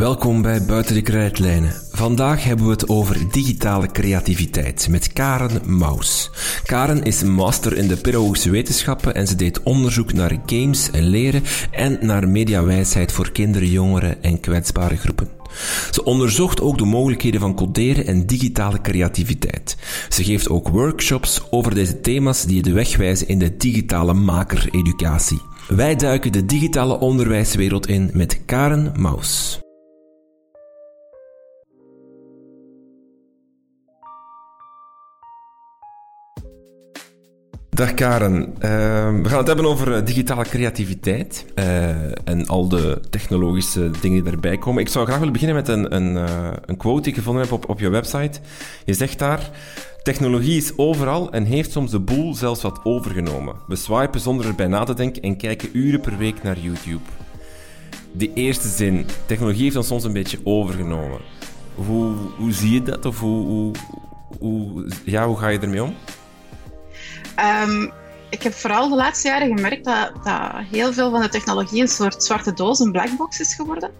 Welkom bij Buiten de Krijtlijnen. Vandaag hebben we het over digitale creativiteit met Karen Maus. Karen is master in de pedagogische wetenschappen en ze deed onderzoek naar games en leren en naar mediawijsheid voor kinderen, jongeren en kwetsbare groepen. Ze onderzocht ook de mogelijkheden van coderen en digitale creativiteit. Ze geeft ook workshops over deze thema's die de weg wijzen in de digitale maker-educatie. Wij duiken de digitale onderwijswereld in met Karen Maus. Dag Karen, ehm, we gaan het hebben over eh, digitale creativiteit uh, en al de technologische dingen die erbij komen. Ik zou graag willen beginnen met een, een, uh, een quote die ik gevonden heb op, op je website. Je zegt daar, technologie is overal en heeft soms de boel zelfs wat overgenomen. We swipen zonder erbij na te denken en kijken uren per week naar YouTube. Die eerste zin, technologie heeft ons soms een beetje overgenomen. Hoe, hoe zie je dat of hoe, hoe, hoe, ja, hoe ga je ermee om? Um, ik heb vooral de laatste jaren gemerkt dat, dat heel veel van de technologie een soort zwarte doos, een blackbox is geworden.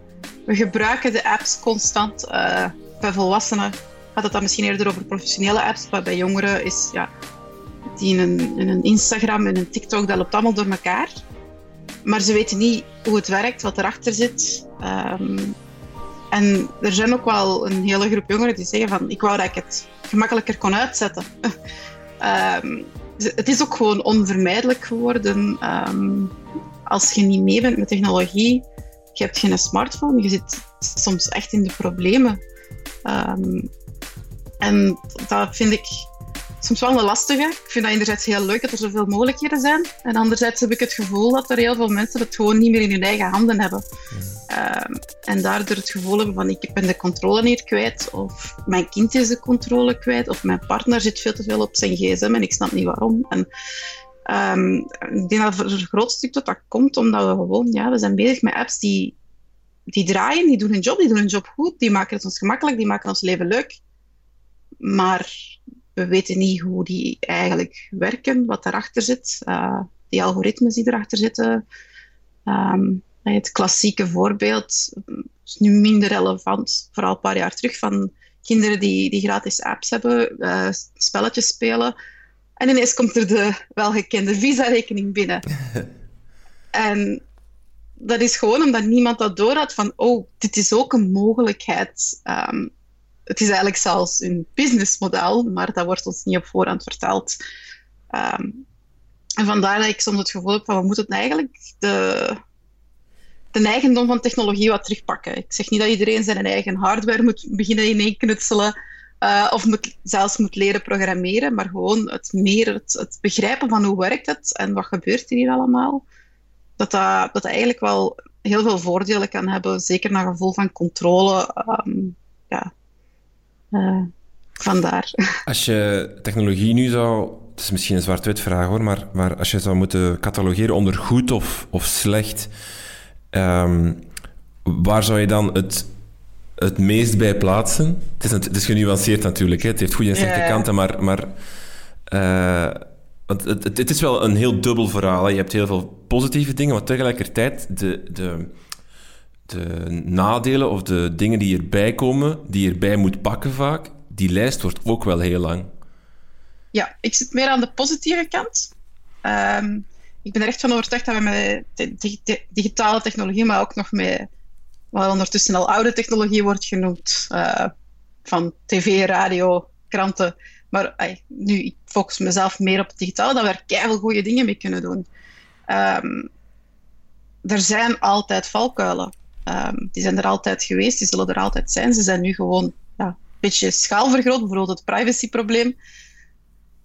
We gebruiken de apps constant. Uh, bij volwassenen gaat het dan misschien eerder over professionele apps, maar bij jongeren is ja, die in een, in een Instagram en een TikTok, dat loopt allemaal door elkaar. Maar ze weten niet hoe het werkt, wat erachter zit. Um, en er zijn ook wel een hele groep jongeren die zeggen van ik wou dat ik het gemakkelijker kon uitzetten. um, het is ook gewoon onvermijdelijk geworden. Ehm, als je niet mee bent met technologie, je hebt geen smartphone, je zit soms echt in de problemen. Um, en dat vind ik soms wel een lastige. Ik vind dat enerzijds heel leuk dat er zoveel mogelijkheden zijn. En anderzijds heb ik het gevoel dat er heel veel mensen het gewoon niet meer in hun eigen handen hebben. Um, en daardoor het gevoel hebben van ik ben de controle niet kwijt. Of mijn kind is de controle kwijt. Of mijn partner zit veel te veel op zijn gsm en ik snap niet waarom. En, um, ik denk dat voor een groot stuk dat dat komt omdat we gewoon, ja, we zijn bezig met apps die, die draaien, die doen hun job, die doen hun job goed, die maken het ons gemakkelijk, die maken ons leven leuk. Maar we weten niet hoe die eigenlijk werken, wat daarachter zit. Uh, die algoritmes die erachter zitten. Um, het klassieke voorbeeld is nu minder relevant, vooral een paar jaar terug, van kinderen die, die gratis apps hebben, uh, spelletjes spelen. En ineens komt er de welgekende visa-rekening binnen. en dat is gewoon omdat niemand dat door had van, oh, dit is ook een mogelijkheid. Um, het is eigenlijk zelfs een businessmodel, maar dat wordt ons niet op voorhand verteld. Um, en vandaar dat ik soms het gevoel heb van we moeten eigenlijk de, de eigendom van technologie wat terugpakken. Ik zeg niet dat iedereen zijn eigen hardware moet beginnen ineenknutselen uh, of moet, zelfs moet leren programmeren, maar gewoon het meer het, het, begrijpen van hoe werkt het en wat gebeurt er hier allemaal. Dat dat, dat eigenlijk wel heel veel voordelen kan hebben, zeker naar gevoel van controle. Um, ja, uh, vandaar. Als je technologie nu zou, het is misschien een zwart-wit vraag hoor, maar, maar als je zou moeten catalogeren onder goed of, of slecht, um, waar zou je dan het, het meest bij plaatsen? Het is, het is genuanceerd natuurlijk, hè? het heeft goede en slechte kanten, maar, maar uh, het, het, het, is wel een heel dubbel verhaal. Hè? Je hebt heel veel positieve dingen, maar tegelijkertijd de, de, de nadelen of de dingen die erbij komen, die je erbij moet pakken vaak, die lijst wordt ook wel heel lang. Ja, ik zit meer aan de positieve kant. Um, ik ben er echt van overtuigd dat we met digitale technologie, maar ook nog met wat ondertussen al oude technologie wordt genoemd, uh, van tv, radio, kranten. Maar nu, ik focus mezelf meer op het digitale, dat we er keihard goede dingen mee kunnen doen. Um, er zijn altijd valkuilen. Um, die zijn er altijd geweest, die zullen er altijd zijn. Ze zijn nu gewoon ja, een beetje schaalvergroot, bijvoorbeeld het privacyprobleem.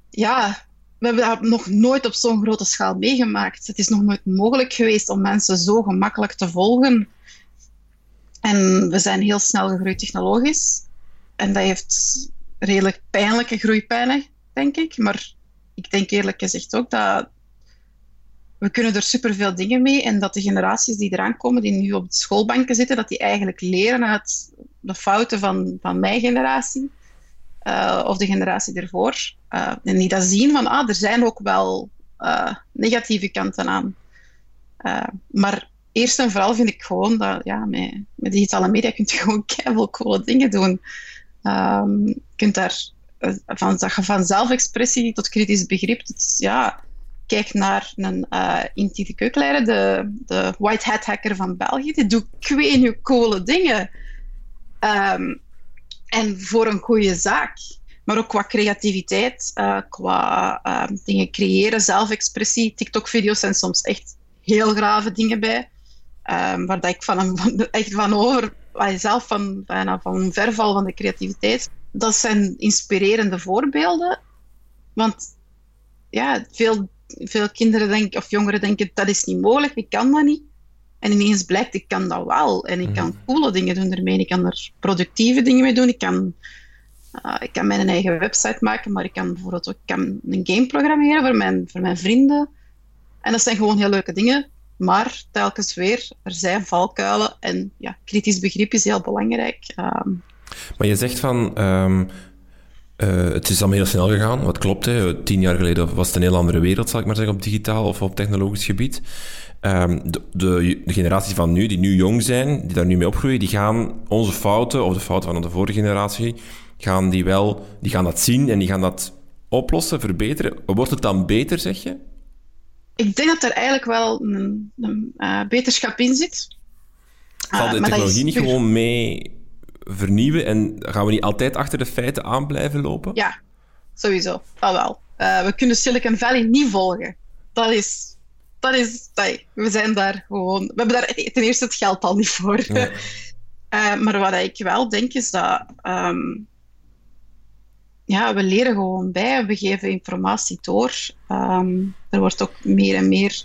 Ja, we hebben dat nog nooit op zo'n grote schaal meegemaakt. Het is nog nooit mogelijk geweest om mensen zo gemakkelijk te volgen. En we zijn heel snel gegroeid technologisch. En dat heeft redelijk pijnlijke groeipijnen, denk ik. Maar ik denk eerlijk gezegd ook dat we kunnen er superveel dingen mee en dat de generaties die eraan komen, die nu op de schoolbanken zitten, dat die eigenlijk leren uit de fouten van, van mijn generatie uh, of de generatie ervoor. Uh, en die dat zien van, ah, er zijn ook wel uh, negatieve kanten aan. maar eerst en vooral vind ik gewoon dat ja, met, met digitale media kun je gewoon keihard coole dingen doen. Um, je kunt daar van, van zelfexpressie tot kritisch begrip. ja, kijk naar een uh, Inti de Keukenleider, de, de white hat hacker van België. Die doet kwee coole dingen. Um, en voor een goede zaak. Maar ook qua creativiteit, uh, qua uh, dingen creëren, zelfexpressie. TikTok-video's zijn soms echt heel grave dingen bij. Um, waar dat ik van, echt van over, zelf van, bijna van verval van de creativiteit. Dat zijn inspirerende voorbeelden. Want ja, veel, veel kinderen denken, of jongeren denken dat is niet mogelijk, ik kan dat niet. En ineens blijkt, ik kan dat wel. En ik kan mhm. coole dingen doen ermee. Ik kan er productieve dingen mee doen. Ik kan, uh, ik kan mijn eigen website maken, maar ik kan bijvoorbeeld ook kan een game programmeren voor mijn, voor mijn vrienden. En dat zijn gewoon heel leuke dingen. Maar telkens weer, er zijn valkuilen. En ja, kritisch begrip is heel belangrijk. Ehm, maar je zegt van... Um, het is allemaal heel snel gegaan, wat klopt. Hè. Tien jaar geleden was het een heel andere wereld, zal ik maar zeggen, op digitaal of op technologisch gebied. Ehm, de, de, de, generaties van nu, die nu jong zijn, die daar nu mee opgroeien, die gaan onze fouten, of de fouten van de vorige generatie, gaan die wel, die gaan dat zien en die gaan dat oplossen, verbeteren. Wordt het dan beter, zeg je? Ik denk dat er eigenlijk wel een, een uh, beterschap in zit. Zal de uh, technologie niet gewoon mee vernieuwen en gaan we niet altijd achter de feiten aan blijven lopen? Ja, sowieso. Dat wel. Uh, we kunnen Silicon Valley niet volgen. Dat is dat is, we zijn daar gewoon, we hebben daar ten eerste het geld al niet voor. Ja. uh, maar wat ik wel denk is dat, um, ja, we leren gewoon bij, we geven informatie door. Um, er wordt ook meer en meer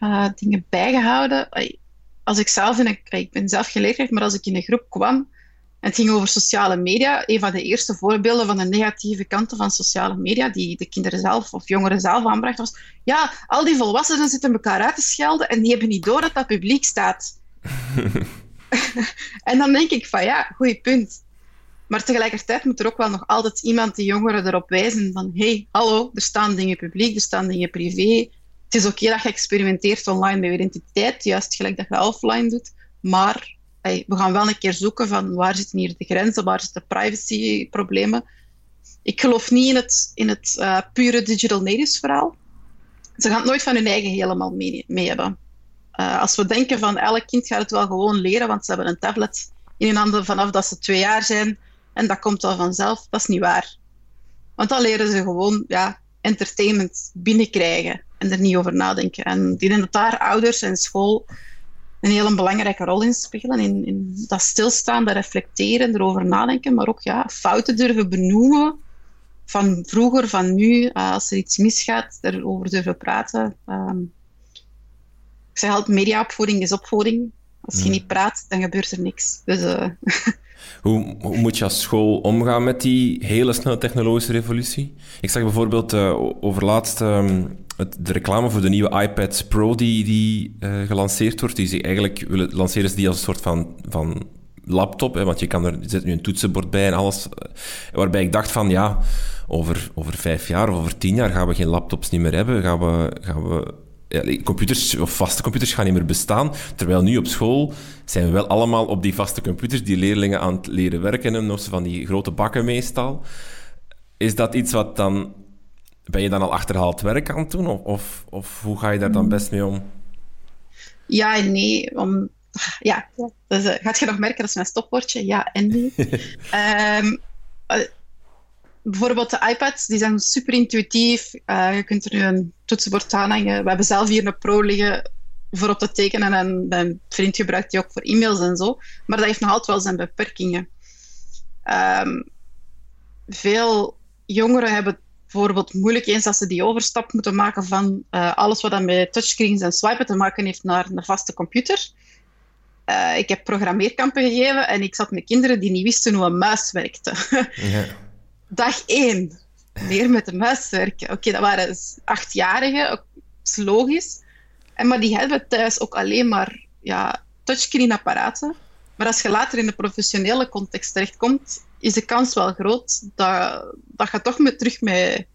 uh, dingen bijgehouden. Als ik zelf in een, ik ben zelf geleerd, maar als ik in een groep kwam het ging over sociale media. Een van de eerste voorbeelden van de negatieve kanten van sociale media, die de kinderen zelf of jongeren zelf aanbracht, was: ja, al die volwassenen zitten elkaar uit te schelden en die hebben niet door dat dat publiek staat. en dan denk ik van ja, goed punt. Maar tegelijkertijd moet er ook wel nog altijd iemand die jongeren erop wijzen van hey, hallo, er staan dingen publiek, er staan dingen privé. Het is oké dat je experimenteert online met je identiteit, juist gelijk dat je offline doet, maar we gaan wel een keer zoeken van waar zitten hier de grenzen, waar zitten privacyproblemen. Ik geloof niet in het, in het uh, pure digital natives verhaal. Ze gaan het nooit van hun eigen helemaal mee, mee hebben. Uh, als we denken van elk kind gaat het wel gewoon leren, want ze hebben een tablet in hun handen vanaf dat ze twee jaar zijn en dat komt wel vanzelf, dat is niet waar. Want dan leren ze gewoon ja, entertainment binnenkrijgen en er niet over nadenken. En ik denk dat daar ouders en school een hele belangrijke rol in spelen. In, in dat stilstaan, dat reflecteren, erover nadenken, maar ook ja, fouten durven benoemen. Van vroeger, van nu, uh, als er iets misgaat, erover durven praten. Um, ik zeg altijd, mediaopvoeding is opvoeding. Als je niet praat, dan gebeurt er niks. Dus, uh, hoe, hoe, moet je als school omgaan met die hele snelle technologische revolutie? Ik zag bijvoorbeeld uh, over laatst um, het, de reclame voor de nieuwe iPad Pro die, die uh, gelanceerd wordt. Die ze eigenlijk willen lanceren ze die als een soort van, van laptop, hè, want je kan er, er zit nu een toetsenbord bij en alles. Eh, waarbij ik dacht van, ja, over, over vijf jaar of over tien jaar gaan we geen laptops niet meer hebben. Gaan we, gaan we computers of vaste computers gaan niet meer bestaan. Terwijl nu op school zijn we wel allemaal op die vaste computers, die leerlingen aan het leren werken en van die grote bakken meestal. Is dat iets wat dan ben je dan al achterhaald werk aan het doen? Of, of, of hoe ga je daar dan best mee om? Ja en nee. Om, ja, dus, uh, gaat je nog merken, dat is mijn stopwoordje. Ja en nee. um, uh, bijvoorbeeld de iPads, die zijn super intuïtief. Uh, je kunt er nu een toetsenbord aanhangen. We hebben zelf hier een Pro liggen voor op te tekenen en mijn vriend gebruikt die ook voor e-mails en zo. Maar dat heeft nog altijd wel zijn beperkingen. Um, veel jongeren hebben bijvoorbeeld moeilijk eens als ze die overstap moeten maken van uh, alles wat dan met touchscreens en swipen te maken heeft naar een vaste computer. Uh, ik heb programmeerkampen gegeven en ik zat met kinderen die niet wisten hoe een muis werkte. Ja. Dag één, meer met de muis werken. Oké, dat waren achtjarigen, dat is logisch. En, maar die hebben thuis ook alleen maar ja, touchscreen-apparaten. Maar als je later in de professionele context terechtkomt, is de kans wel groot dat, dat je toch met, terug met,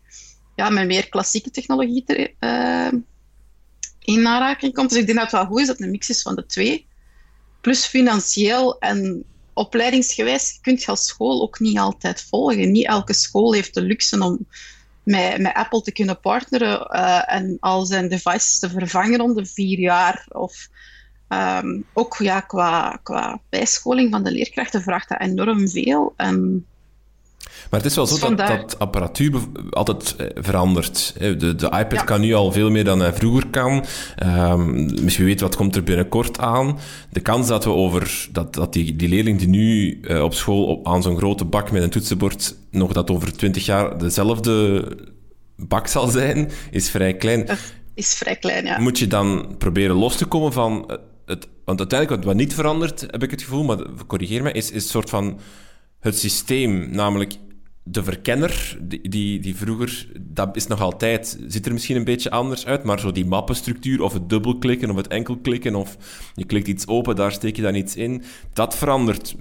ja, met meer klassieke technologie te, uh, in aanraking komt. Dus ik denk dat het wel goed is dat het een mix is van de twee. Plus financieel en opleidingsgewijs kun je als school ook niet altijd volgen. Niet elke school heeft de luxe om met, met Apple te kunnen partneren uh, en al zijn devices te vervangen om de vier jaar. Of um, ook ja, qua, qua bijscholing van de leerkrachten vraagt dat enorm veel. Maar het is wel zo dat, dat apparatuur altijd eh, verandert. De, de iPad kan nu al veel meer dan hij vroeger kan. Um, misschien weet wat komt er binnenkort aan. De kans dat we over dat, dat die, die leerling die nu uh, op school op, aan zo'n grote bak met een toetsenbord nog dat over twintig jaar dezelfde bak zal zijn, is vrij klein. Is vrij klein, ja. Moet je dan proberen los te komen van het, want uiteindelijk wat, wat niet verandert, heb ik het gevoel, maar corrigeer me, is, is een soort van het systeem, namelijk de verkenner, die, die, die, vroeger, dat is nog altijd, ziet er misschien een beetje anders uit, maar zo die mappenstructuur, of het dubbelklikken, of het enkelklikken, of je klikt iets open, daar steek je dan iets in, dat verandert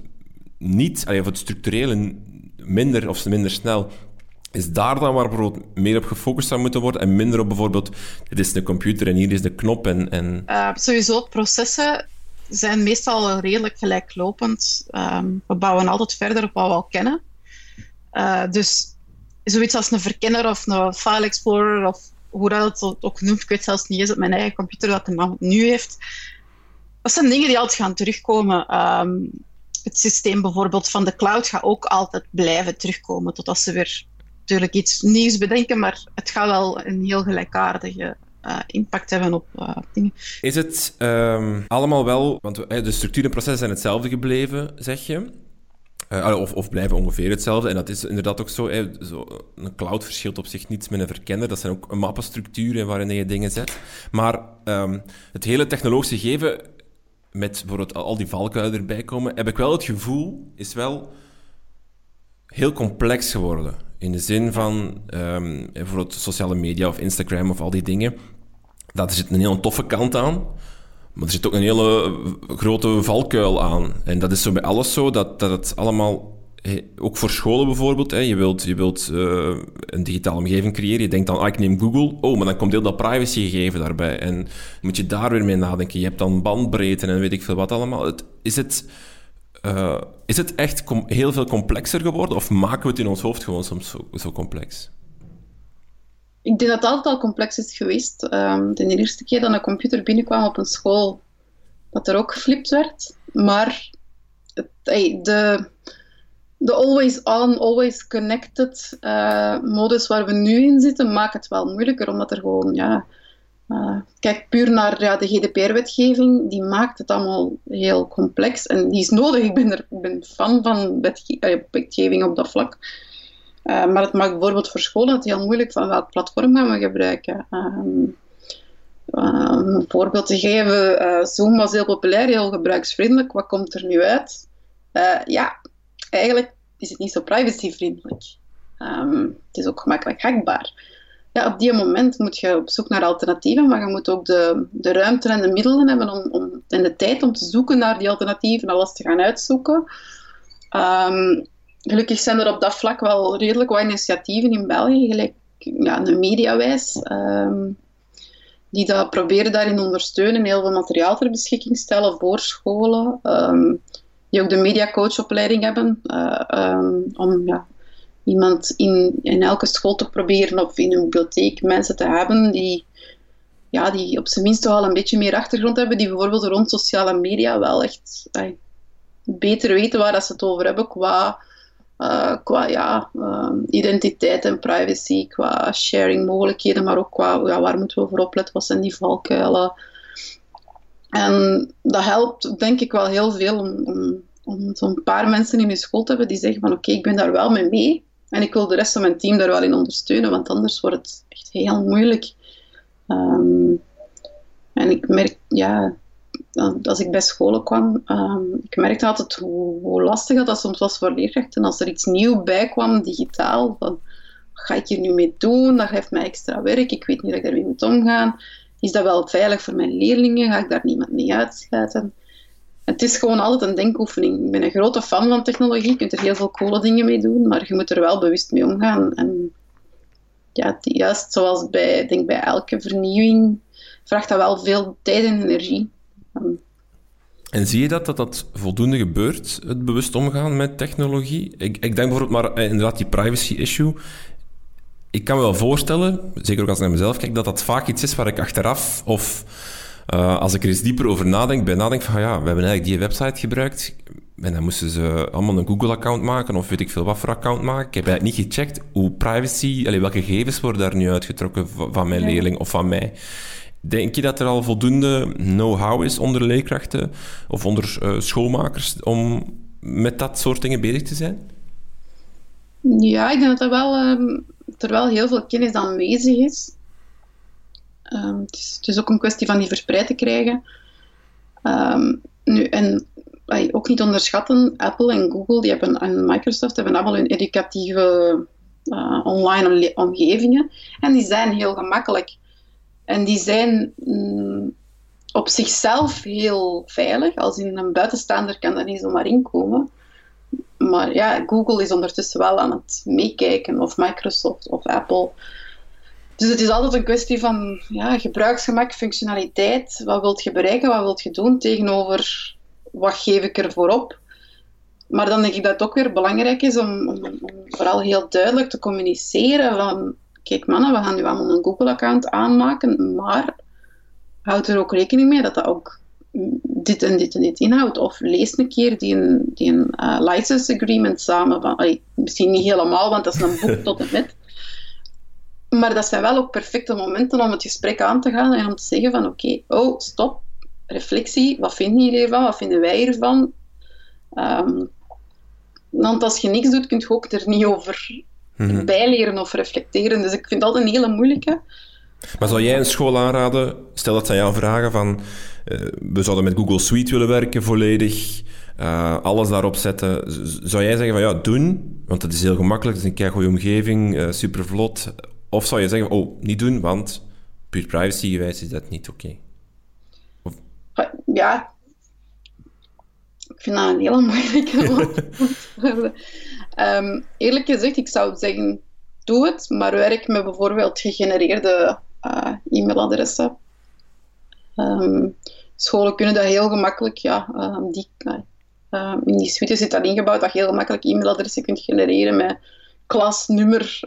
niet, of het structurele minder of minder snel. Is daar dan waar bijvoorbeeld meer op gefocust zou moeten worden en minder op bijvoorbeeld, dit is de computer en hier is de knop en... en... Uh, sowieso, processen zijn meestal redelijk gelijklopend. Um, we bouwen altijd verder op wat we al kennen. Uh, dus zoiets als een verkenner of een file explorer of hoe dat het ook noemt, ik weet zelfs niet eens op mijn eigen computer wat de man nu heeft. Dat zijn dingen die altijd gaan terugkomen. Um, het systeem bijvoorbeeld van de cloud gaat ook altijd blijven terugkomen totdat ze weer natuurlijk iets nieuws bedenken, maar het gaat wel een heel gelijkaardige uh, impact hebben op uh, dingen. Is het um, allemaal wel, want de structuur en processen zijn hetzelfde gebleven, zeg je? Uh, of, of, blijven ongeveer hetzelfde. En dat is inderdaad ook zo, zo. Een cloud verschilt op zich niets met een verkenner. Dat zijn ook mappenstructuren waarin je dingen zet. Maar um, het hele technologische gegeven, met bijvoorbeeld al die valkuilen erbij komen, heb ik wel het gevoel, is wel heel complex geworden. In de zin van um, bijvoorbeeld sociale media of Instagram of al die dingen. Dat er zit een heel toffe kant aan. Maar er zit ook een hele grote valkuil aan. En dat is zo bij alles zo, dat, dat het allemaal... Ook voor scholen bijvoorbeeld, hè, je wilt, je wilt uh, een digitale omgeving creëren. Je denkt dan, ah, ik neem Google. Oh, maar dan komt heel dat privacygegeven daarbij. En moet je daar weer mee nadenken. Je hebt dan bandbreedte en weet ik veel wat allemaal. Het, is het uh, is het echt heel veel complexer geworden of maken we het in ons hoofd gewoon soms zo, complex? Ik denk dat het altijd al complex is geweest. Um, de eerste keer dat een computer binnenkwam op een school, dat er ook geflipt werd. Maar het, de, de always on, always connected uh, modus waar we nu in zitten, maakt het wel moeilijker, omdat er gewoon ja, uh, kijk puur naar ja, de GDPR-wetgeving, die maakt het allemaal heel complex en die is nodig. Ik ben, er, ik ben fan van eh, wetgeving op dat vlak. Uh, maar het maakt bijvoorbeeld voor scholen het heel moeilijk van welk platform gaan we gebruiken. Um, een voorbeeld te geven, Zoom was heel populair, heel gebruiksvriendelijk. Wat komt er nu uit? Ja, eigenlijk is het niet zo privacyvriendelijk. Um, het is ook gemakkelijk hackbaar ja, op die moment moet je op zoek naar alternatieven, maar je moet ook de, de ruimte en de middelen hebben om, om, en de tijd om te zoeken naar die alternatieven en alles te gaan uitzoeken. Um, gelukkig zijn er op dat vlak wel redelijk wat initiatieven in België, gelijk ja, een mediawijs, um, die dat proberen daarin ondersteunen, heel veel materiaal ter beschikking stellen voor scholen, um, die ook de mediacoachopleiding hebben, uh, om ja, iemand in, in elke school te proberen of in een bibliotheek mensen te hebben die, ja, die op zijn minst toch al een beetje meer achtergrond hebben, die bijvoorbeeld rond sociale media wel echt beter weten waar dat ze het over hebben qua, uh, qua ja, uh, identiteit en privacy, qua sharing mogelijkheden, maar ook qua ja, waar moeten we voor opletten, wat zijn die valkuilen. En dat helpt denk ik wel heel veel om, om, om zo'n paar mensen in je school te hebben die zeggen van oké, ik ben daar wel mee mee. En ik wil de rest van mijn team daar wel in ondersteunen, want anders wordt het echt heel moeilijk. Um, en ik merk, ja, als ik bij scholen kwam, um, ik merkte altijd hoe, hoe, lastig dat soms was voor leerkrachten. Als er iets nieuw bij kwam, digitaal, van, wat ga ik hier nu mee doen? Dat geeft mij extra werk, ik weet niet dat ik daarmee moet omgaan. Is dat wel veilig voor mijn leerlingen? Ga ik daar niemand mee uitsluiten? Het is gewoon altijd een denkoefening. Ik ben een grote fan van technologie. Je kunt er heel veel coole dingen mee doen, maar je moet er wel bewust mee omgaan. En ja, juist zoals bij, denk bij elke vernieuwing vraagt dat wel veel tijd en energie. En zie je dat, dat dat voldoende gebeurt, het bewust omgaan met technologie? Ik, ik denk bijvoorbeeld maar eh, inderdaad die privacy-issue. Ik kan me wel voorstellen, zeker ook als ik naar mezelf kijk, dat dat vaak iets is waar ik achteraf of uh, als ik er eens dieper over nadenk, bij nadenk van ja, we hebben eigenlijk die website gebruikt en dan moesten ze allemaal een Google-account maken of weet ik veel wat voor account maken. Ik heb eigenlijk niet gecheckt hoe privacy, allee, welke gegevens worden daar nu uitgetrokken van mijn leerling of van mij. Denk je dat er al voldoende know-how is onder leerkrachten of onder uh, schoolmakers om met dat soort dingen bezig te zijn? Ja, ik denk dat er wel, um, er wel heel veel kennis aanwezig is. Um, het, is ook een kwestie van die verspreid te krijgen. Um, nu, en ook niet onderschatten, Apple en Google die hebben, en Microsoft hebben allemaal hun educatieve uh, online omgevingen. En die zijn heel gemakkelijk. En die zijn mm, op zichzelf heel veilig. Als in een buitenstaander kan daar niet zomaar inkomen. Maar ja, Google is ondertussen wel aan het meekijken, of Microsoft of Apple. Dus het is altijd een kwestie van ja, gebruiksgemak, functionaliteit. Wat wilt je bereiken, wat wilt je doen tegenover wat geef ik ervoor op? Maar dan denk ik dat het ook weer belangrijk is om, vooral heel duidelijk te communiceren van kijk mannen, we gaan nu allemaal een Google-account aanmaken, maar houd er ook rekening mee dat dat ook dit en dit en dit inhoudt. Of lees een keer die een, die een uh, license agreement samen. Misschien niet helemaal, want dat is een boek tot en met. Maar dat zijn wel ook perfecte momenten om het gesprek aan te gaan en om te zeggen van oké, oh, stop, reflectie, wat vinden jullie hiervan, wat vinden wij hiervan? Um, want als je niks doet, kun je ook er niet over mm bijleren of reflecteren. Dus ik vind dat een hele moeilijke. Maar zou jij een school aanraden, stel dat zij jou vragen van uh, we zouden met Google Suite willen werken volledig, uh, alles daarop zetten. Zou jij zeggen van ja, doen, want het is heel gemakkelijk, het is een goede omgeving, uh, super vlot. Of zou je zeggen, oh, niet doen, want puur privacy gewijs is dat niet oké? Okay? Ja, ik vind dat een hele moeilijke um, eerlijk gezegd, ik zou zeggen, doe het, maar werk met bijvoorbeeld gegenereerde uh, e-mailadressen. Um, scholen kunnen dat heel gemakkelijk, ja, um, die, uh, in die suite zit dat ingebouwd, dat je heel gemakkelijk e-mailadressen kunt genereren met klas, nummer.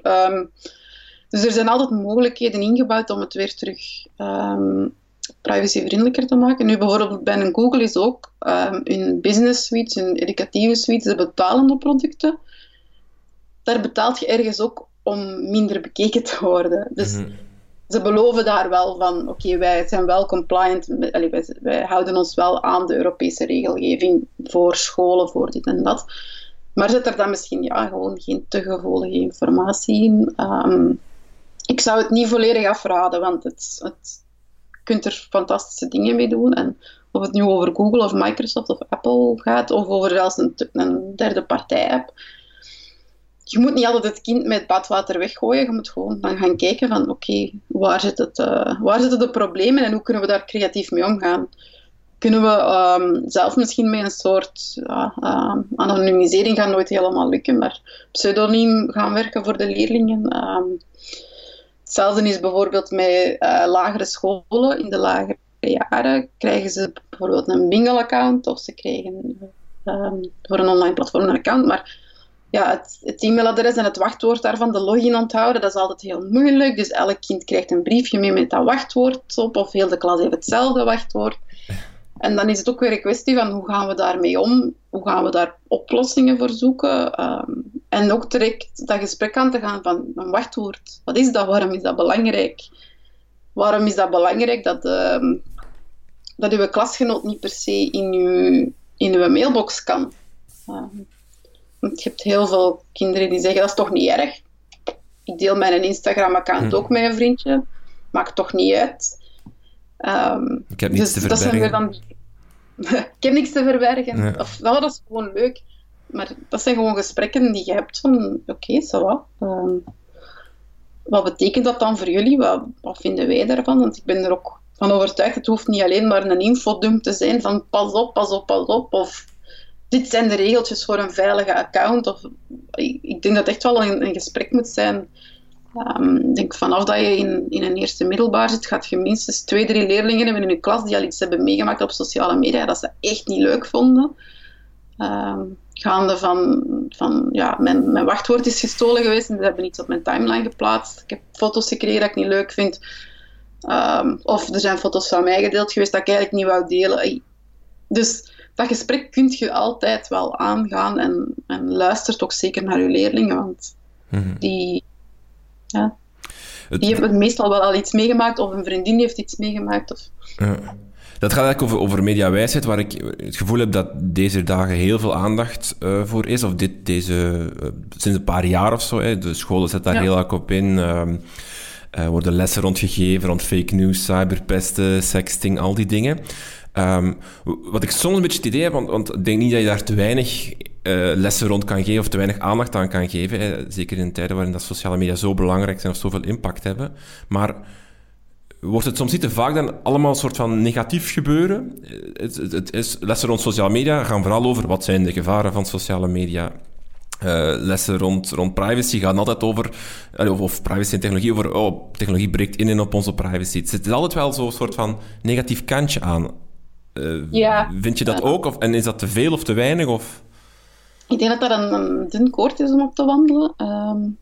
Dus er zijn altijd mogelijkheden ingebouwd om het weer terug privacyvriendelijker te maken. Nu bijvoorbeeld bij een Google is ook um, hun business suites, hun educatieve suites, de betalende producten. Daar betaalt je ergens ook om minder bekeken te worden. Dus mhm. ze beloven daar wel van, oké, wij zijn wel compliant, allee, wij, wij, houden ons wel aan de Europese regelgeving voor scholen, voor dit en dat. Maar zet er dan misschien ja, gewoon geen te gevoelige informatie in. Um, ik zou het niet volledig afraden, want het, het kunt er fantastische dingen mee doen. En of het nu over Google of Microsoft of Apple gaat, of over zelfs een, een derde partij-app. Je moet niet altijd het kind met badwater weggooien. Je moet gewoon dan gaan kijken van oké, waar, zit uh, waar zitten de problemen en hoe kunnen we daar creatief mee omgaan. Kunnen we um, zelf misschien met een soort uh, uh, anonimisering gaan nooit helemaal lukken, maar pseudoniem gaan werken voor de leerlingen. Um, Hetzelfde is bijvoorbeeld met uh, lagere scholen. In de lagere jaren krijgen ze bijvoorbeeld een bingo-account of ze krijgen um, voor een online platform een account. Maar ja, het, het, e-mailadres en het wachtwoord daarvan, de login onthouden, dat is altijd heel moeilijk. Dus elk kind krijgt een briefje mee met dat wachtwoord op, of heel de klas heeft hetzelfde wachtwoord. En dan is het ook weer een kwestie van hoe gaan we daarmee om? Hoe gaan we daar oplossingen voor zoeken? Ehm, en ook direct dat gesprek aan te gaan van een wachtwoord. Wat is dat? Waarom is dat belangrijk? Waarom is dat belangrijk dat, uh, dat uw klasgenoot niet per se in uw, in uw mailbox kan? Uh, want je hebt heel veel kinderen die zeggen dat is toch niet erg. Ik deel mijn Instagram-account hm. ook met een vriendje. Maakt toch niet uit. Um, ik heb niets dus te verbergen. Dan... ik heb niks te verbergen. Of, nou, dat is gewoon leuk. Maar dat zijn gewoon gesprekken die je hebt van, oké, zo wat. Ehm, wat betekent dat dan voor jullie? Wat, wat vinden wij daarvan? Want ik ben er ook van overtuigd, het hoeft niet alleen maar een infodump te zijn van pas op, pas op, pas op. Of dit zijn de regeltjes voor een veilige account. Of, ik, ik denk dat het echt wel een, een gesprek moet zijn Ehm, ik denk vanaf dat je in, in een eerste middelbaar zit, gaat je minstens twee, drie leerlingen hebben in je klas die al iets hebben meegemaakt op sociale media dat ze echt niet leuk vonden. Um, gaande van, van ja, mijn, mijn wachtwoord is gestolen geweest en ze hebben iets op mijn timeline geplaatst. Ik heb foto's gekregen dat ik niet leuk vind. Um, of er zijn foto's van mij gedeeld geweest dat ik eigenlijk niet wou delen. Dus dat gesprek kun je altijd wel aangaan en, en luister toch zeker naar je leerlingen, want mm die, ja, die hebben meestal wel al iets meegemaakt of een vriendin heeft iets meegemaakt. Of... Ja. Dat gaat eigenlijk over, over mediawijsheid, waar ik het gevoel heb dat deze dagen heel veel aandacht uh, voor is. Of dit, deze, uh, sinds een paar jaar of zo. Hè. De scholen zetten daar heel erg op in. Uh, worden lessen rondgegeven rond fake news, cyberpesten, sexting, al die dingen. Um, wat ik soms een beetje het idee heb, want, ik denk niet dat je daar te weinig lessen rond kan geven of te weinig aandacht aan kan geven. Zeker in tijden waarin dat sociale media zo belangrijk zijn of zoveel impact hebben. Maar wordt het soms niet te vaak dan allemaal een soort van negatief gebeuren? Het, het, het is, lessen rond sociale media gaan vooral over wat zijn de gevaren van sociale media. Uh, lessen rond, rond privacy gaan altijd over, of, of, privacy en technologie, over oh, technologie breekt in en op onze privacy. Het is altijd wel zo'n soort van negatief kantje aan. Uh, ja. Vind je dat ook? Of, en is dat te veel of te weinig? Of? Ik denk dat dat een, een dun koord is om op te wandelen. Um,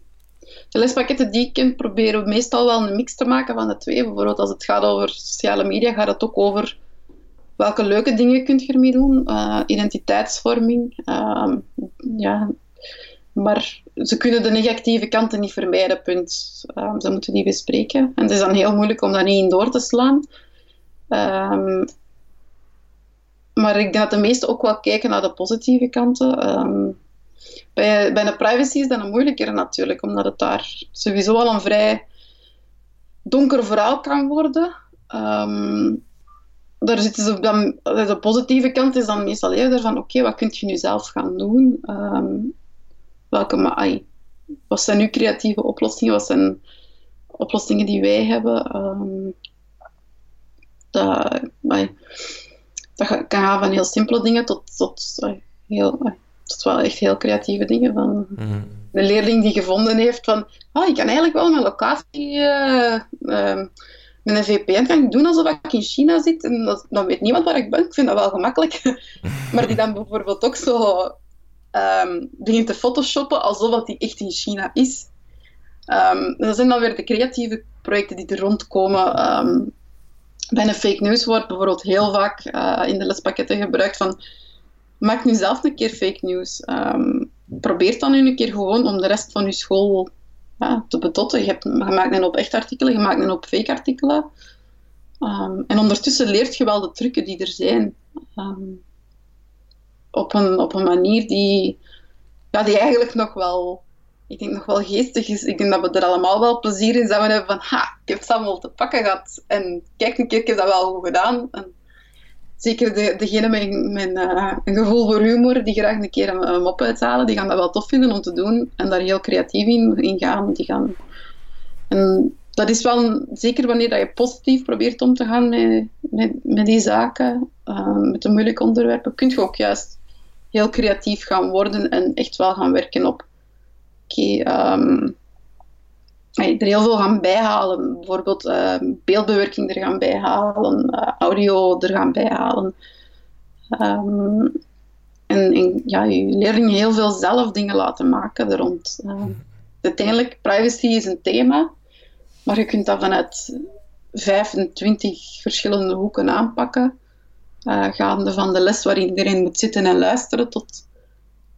de lespakketten die ik ken, proberen meestal wel een mix te maken van de twee. Bijvoorbeeld als het gaat over sociale media, gaat het ook over welke leuke dingen kun je ermee doen. Uh, identiteitsvorming. Uh, ja. Maar ze kunnen de negatieve kanten niet vermijden, punt. Uh, ze moeten die bespreken. En het is dan heel moeilijk om daar niet in door te slaan. Um, maar ik denk dat de meesten ook wel kijken naar de positieve kanten. Um, bij, bij de privacy is dat een moeilijker natuurlijk, omdat het daar sowieso al een vrij donker verhaal kan worden. Um, daar zitten ze dan, de positieve kant is dan meestal eerder van oké, wat kun je nu zelf gaan doen? Um, welke, ai, wat zijn nu creatieve oplossingen? Wat zijn oplossingen die wij hebben? Um, dat, dat kan gaan van heel simpele dingen tot, tot heel is wel echt heel creatieve dingen. Van mm. De leerling die gevonden heeft van, oh, ik kan eigenlijk wel mijn locatie uh, uh, met een VPN kan ik doen alsof ik in China zit. En dat, dan weet niemand waar ik ben. Ik vind dat wel gemakkelijk. maar die dan bijvoorbeeld ook zo um, begint te photoshoppen alsof dat die echt in China is. Um, dat zijn dan weer de creatieve projecten die er rondkomen. Um, bij een fake news wordt bijvoorbeeld heel vaak uh, in de lespakketten gebruikt van maak nu zelf een keer fake news. Um, probeer dan nu een keer gewoon om de rest van je school te bedotten. Je, hebt, je maakt een op echt artikelen, je maakt een op fake artikelen. Um, en ondertussen leert je wel de trucken die er zijn. Um, op, een, op een manier die, ja, die eigenlijk nog wel, ik denk nog wel geestig is. Ik denk dat we er allemaal wel plezier in zouden hebben van, ha, ik heb het allemaal te pakken gehad. En kijk een keer, ik heb dat wel goed gedaan. En zeker de, met, uh, een gevoel voor humor, die graag een keer een, mop uithalen, die gaan dat wel tof vinden om te doen en daar heel creatief in, in gaan. Die gaan. En dat is wel, zeker wanneer dat je positief probeert om te gaan met, met, met die zaken, uh, met de moeilijke onderwerpen, kun je ook juist heel creatief gaan worden en echt wel gaan werken op oké, okay, um, er heel veel gaan bijhalen. Bijvoorbeeld uh, beeldbewerking er gaan bijhalen, uh, audio er gaan bijhalen. Um, en, en, ja, je leerlingen heel veel zelf dingen laten maken er rond. Uiteindelijk, privacy is een thema, maar je kunt dat vanuit 25 verschillende hoeken aanpakken. gaande van de les waar iedereen moet zitten en luisteren tot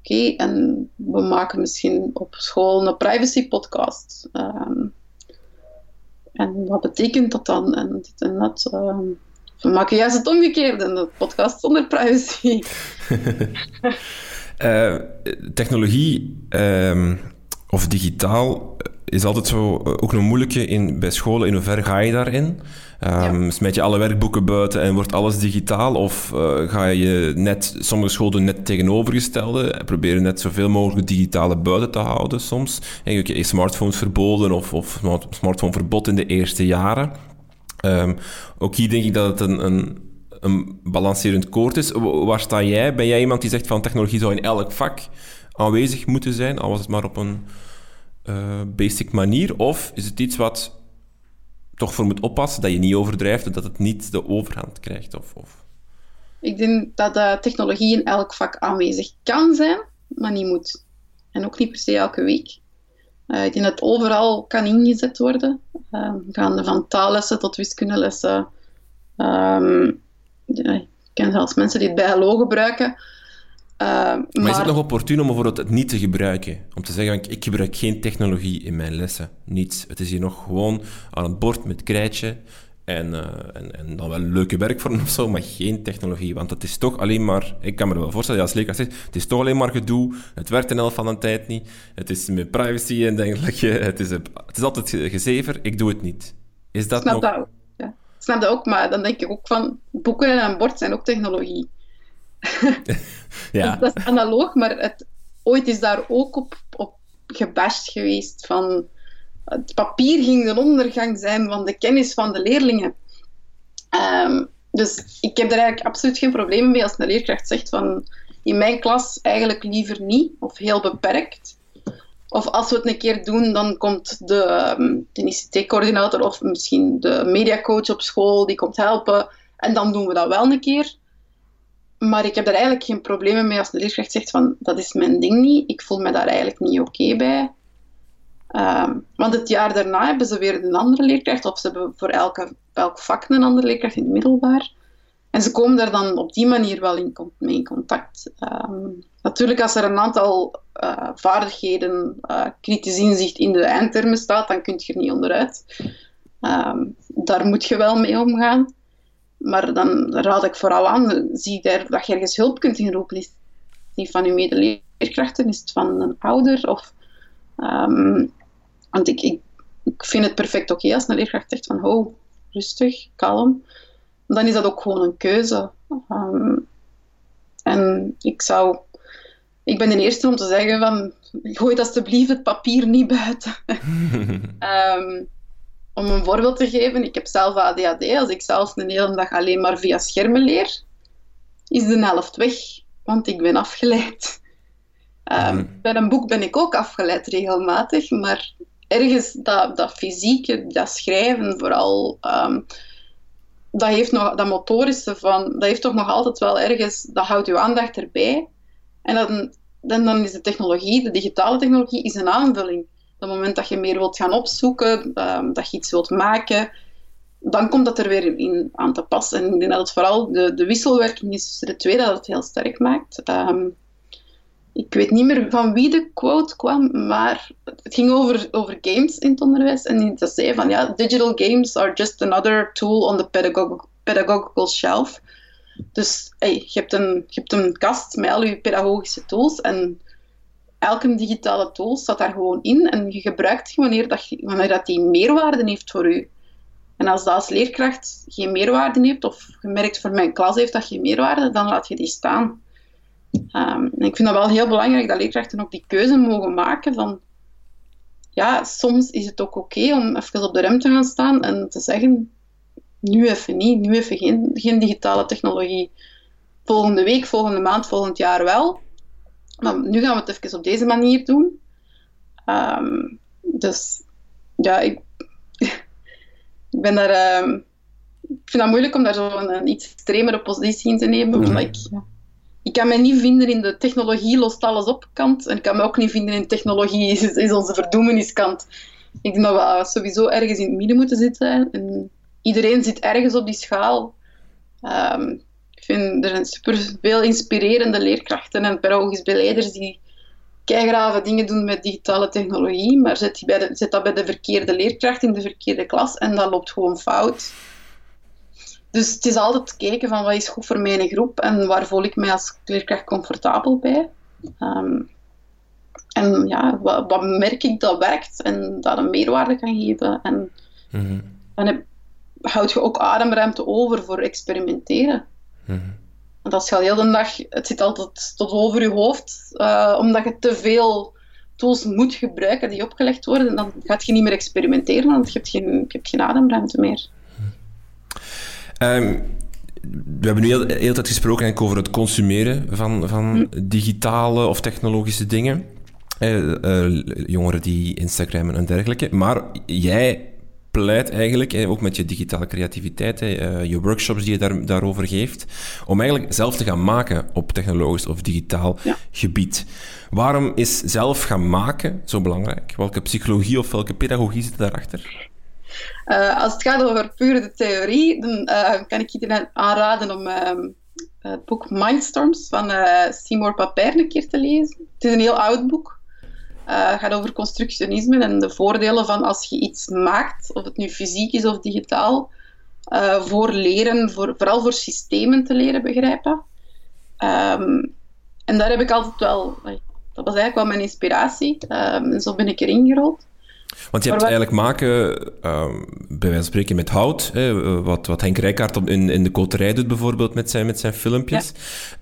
Oké, en we maken misschien op school een privacy podcast. Ehm, en wat betekent dat dan? En dit en dat. Um, we maken juist het omgekeerde, een podcast zonder privacy. uh, technologie um, of digitaal is altijd zo eh, ook een moeilijke in, bij scholen. In hoeverre ga je daarin? Um, Smijt je alle werkboeken buiten en wordt alles digitaal? Of uh, ga je net, sommige scholen doen net tegenovergestelde en proberen net zoveel mogelijk digitale buiten te houden soms? En je smartphones verboden of, of smartphoneverbod in de eerste jaren. Um, ook hier denk ik dat het een, een, een balancerend koord is. Waar sta jij? Ben jij iemand die zegt van technologie zou in elk vak aanwezig moeten zijn, al was het maar op een basic manier? Of is het iets wat toch voor moet oppassen dat je niet overdrijft en dat het niet de overhand krijgt? Of, of... Ik denk dat de technologie in elk vak aanwezig kan zijn, maar niet moet. En ook niet per se elke week. Uh, ik denk dat het overal kan ingezet worden. Uh, gaande van taallessen tot wiskundelessen. Ja, ik ken zelfs mensen die het bij gebruiken. Maar, maar, is het nog opportun om bijvoorbeeld het niet te gebruiken? Om te zeggen, ik gebruik geen technologie in mijn lessen. Niets. Het is hier nog gewoon aan het bord met krijtje. En, uh, en, en, dan wel leuke werkvorm of zo, maar geen technologie. Want het is toch alleen maar... Ik kan me er wel voorstellen, ja, als leerkracht zegt, het is toch alleen maar gedoe. Het werkt een helft van de tijd niet. Het is met privacy en dergelijke. Het is, het is altijd gezever. Ik doe het niet. Is dat Snap nog... Dat ook. Ja. Snap dat ook, maar dan denk ik ook van... Boeken en een bord zijn ook technologie. ja. dat is analoog, maar het, ooit is daar ook op, op gebashed geweest van het papier ging de ondergang zijn van de kennis van de leerlingen. Um, dus ik heb daar eigenlijk absoluut geen probleem mee als een leerkracht zegt van in mijn klas eigenlijk liever niet of heel beperkt. Of als we het een keer doen, dan komt de, um, de ICT-coördinator of misschien de mediacoach op school, die komt helpen. En dan doen we dat wel een keer. Maar ik heb daar eigenlijk geen problemen mee als de leerkracht zegt van dat is mijn ding niet. Ik voel me daar eigenlijk niet oké bij. Um, want het jaar daarna hebben ze weer een andere leerkracht, of ze hebben voor elke, elk vak een andere leerkracht in het middelbaar. En ze komen daar dan op die manier wel in, mee in contact. Um, natuurlijk, als er een aantal uh, vaardigheden, uh, kritisch inzicht in de eindtermen staat, dan kun je er niet onderuit. Um, daar moet je wel mee omgaan. Maar dan raad ik vooral aan, zie daar dat je ergens hulp kunt inroepen. Is het niet van je medeleerkrachten, is het van een ouder? Of, um, want ik, ik, ik, vind het perfect oké als een leerkracht zegt van, oh, rustig, kalm. Dan is dat ook gewoon een keuze. Um, en ik zou... Ik ben de eerste om te zeggen van, gooi alsjeblieft het papier niet buiten. um, om een voorbeeld te geven, ik heb zelf ADHD. Als ik zelfs een hele dag alleen maar via schermen leer, is de helft weg, want ik ben afgeleid. Um, bij een boek ben ik ook afgeleid regelmatig, maar ergens dat, dat fysieke, dat schrijven vooral, um, dat heeft nog dat motorische van, dat heeft toch nog altijd wel ergens, dat houdt uw aandacht erbij. En dan, dan, dan is de technologie, de digitale technologie, is een aanvulling. Op het moment dat je meer wilt gaan opzoeken, um, dat je iets wilt maken, dan komt dat er weer in aan te pas. En ik denk dat het vooral de, de wisselwerking is tussen de twee dat het heel sterk maakt. Um, ik weet niet meer van wie de quote kwam, maar het ging over, over games in het onderwijs. En die zei van ja, digital games are just another tool on the pedagog pedagogical shelf. Dus hey, je, hebt een, hebt een kast met al je pedagogische tools en elke digitale tool staat daar gewoon in en je gebruikt die wanneer, dat, wanneer dat die meerwaarde heeft voor u. En als dat als leerkracht geen meerwaarde heeft, of je merkt voor mijn klas heeft dat geen meerwaarde, dan laat je die staan. Um, ik vind dat wel heel belangrijk dat leerkrachten ook die keuze mogen maken van ja, soms is het ook oké om even op de rem te gaan staan en te zeggen nu even niet, nu even geen, geen digitale technologie. Volgende week, volgende maand, volgend jaar wel. Maar nu gaan we het even op deze manier doen. Um, dus ja, ik, ik ben daar... Um, ik vind dat moeilijk om daar zo een, een iets extremere positie in te nemen, mm omdat ik... Ik kan me niet vinden in de technologie lost alles op kant. En ik kan me ook niet vinden in technologie is, is onze verdoemeniskant. Ik denk dat we sowieso ergens in het midden moeten zitten. En iedereen zit ergens op die schaal. Um, ik vind er zijn super veel inspirerende leerkrachten en pedagogisch beleiders die keigrave dingen doen met digitale technologie, maar zet, bij de, zet dat bij de verkeerde leerkracht in de verkeerde klas en dat loopt gewoon fout. Dus het is altijd kijken van wat is goed voor mijn groep en waar voel ik mij als leerkracht comfortabel bij. Um, en ja, wat, wat, merk ik dat werkt en dat een meerwaarde kan geven. En mm dan heb, houd je ook ademruimte over voor experimenteren. Mm Want als je al heel de dag, het zit altijd tot over je hoofd, uh, omdat je te veel tools moet gebruiken die opgelegd worden, dan gaat je niet meer experimenteren, want je hebt geen, je hebt geen ademruimte meer. Um, we hebben nu heel, de hele tijd gesproken over het consumeren van, van hm. digitale of technologische dingen. jongeren die Instagrammen en dergelijke. Maar jij pleit eigenlijk, ook met je digitale creativiteit, je workshops die je daar, daarover geeft, om eigenlijk zelf te gaan maken op technologisch of digitaal gebied. Waarom is zelf gaan maken zo belangrijk? Welke psychologie of welke pedagogie zit daarachter? Uh, als het gaat over puur de theorie, dan uh, kan ik iedereen aanraden om uh, het boek Mindstorms van Seymour Papert een keer te lezen. Het is een heel oud boek. Het gaat over constructionisme en de voordelen van als je iets maakt, of het nu fysiek is of digitaal, voor leren, voor, vooral voor systemen te leren begrijpen. Um, en daar heb ik altijd wel, dat was eigenlijk wel mijn inspiratie. Um, en zo ben ik erin gerold. Want je hebt eigenlijk maken, uh, bij wijze van spreken, met hout. Hè, wat, wat Henk Rijkaard in, in de koterij doet bijvoorbeeld met zijn, met zijn filmpjes.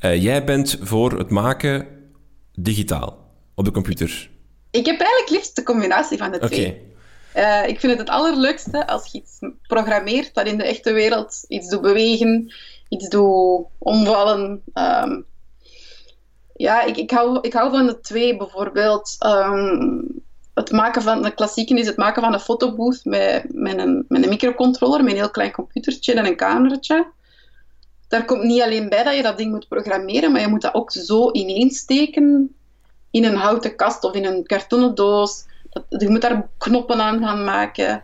Uh, jij bent voor het maken digitaal, op de computer. Ik heb eigenlijk liefst de combinatie van de twee. Uh, ik vind het het allerleukste als je iets programmeert dat in de echte wereld iets doet bewegen, iets doet omvallen. Um, ja, ik, ik, hou, ik hou van de twee. Bijvoorbeeld, um, het maken van, de klassieke is het maken van een fotobooth met, met, een, met een microcontroller, met een heel klein computertje en een kamertje. Daar komt niet alleen bij dat je dat ding moet programmeren, maar je moet dat ook zo ineensteken in een houten kast of in een kartonnen doos. Dat, je moet daar knoppen aan gaan maken.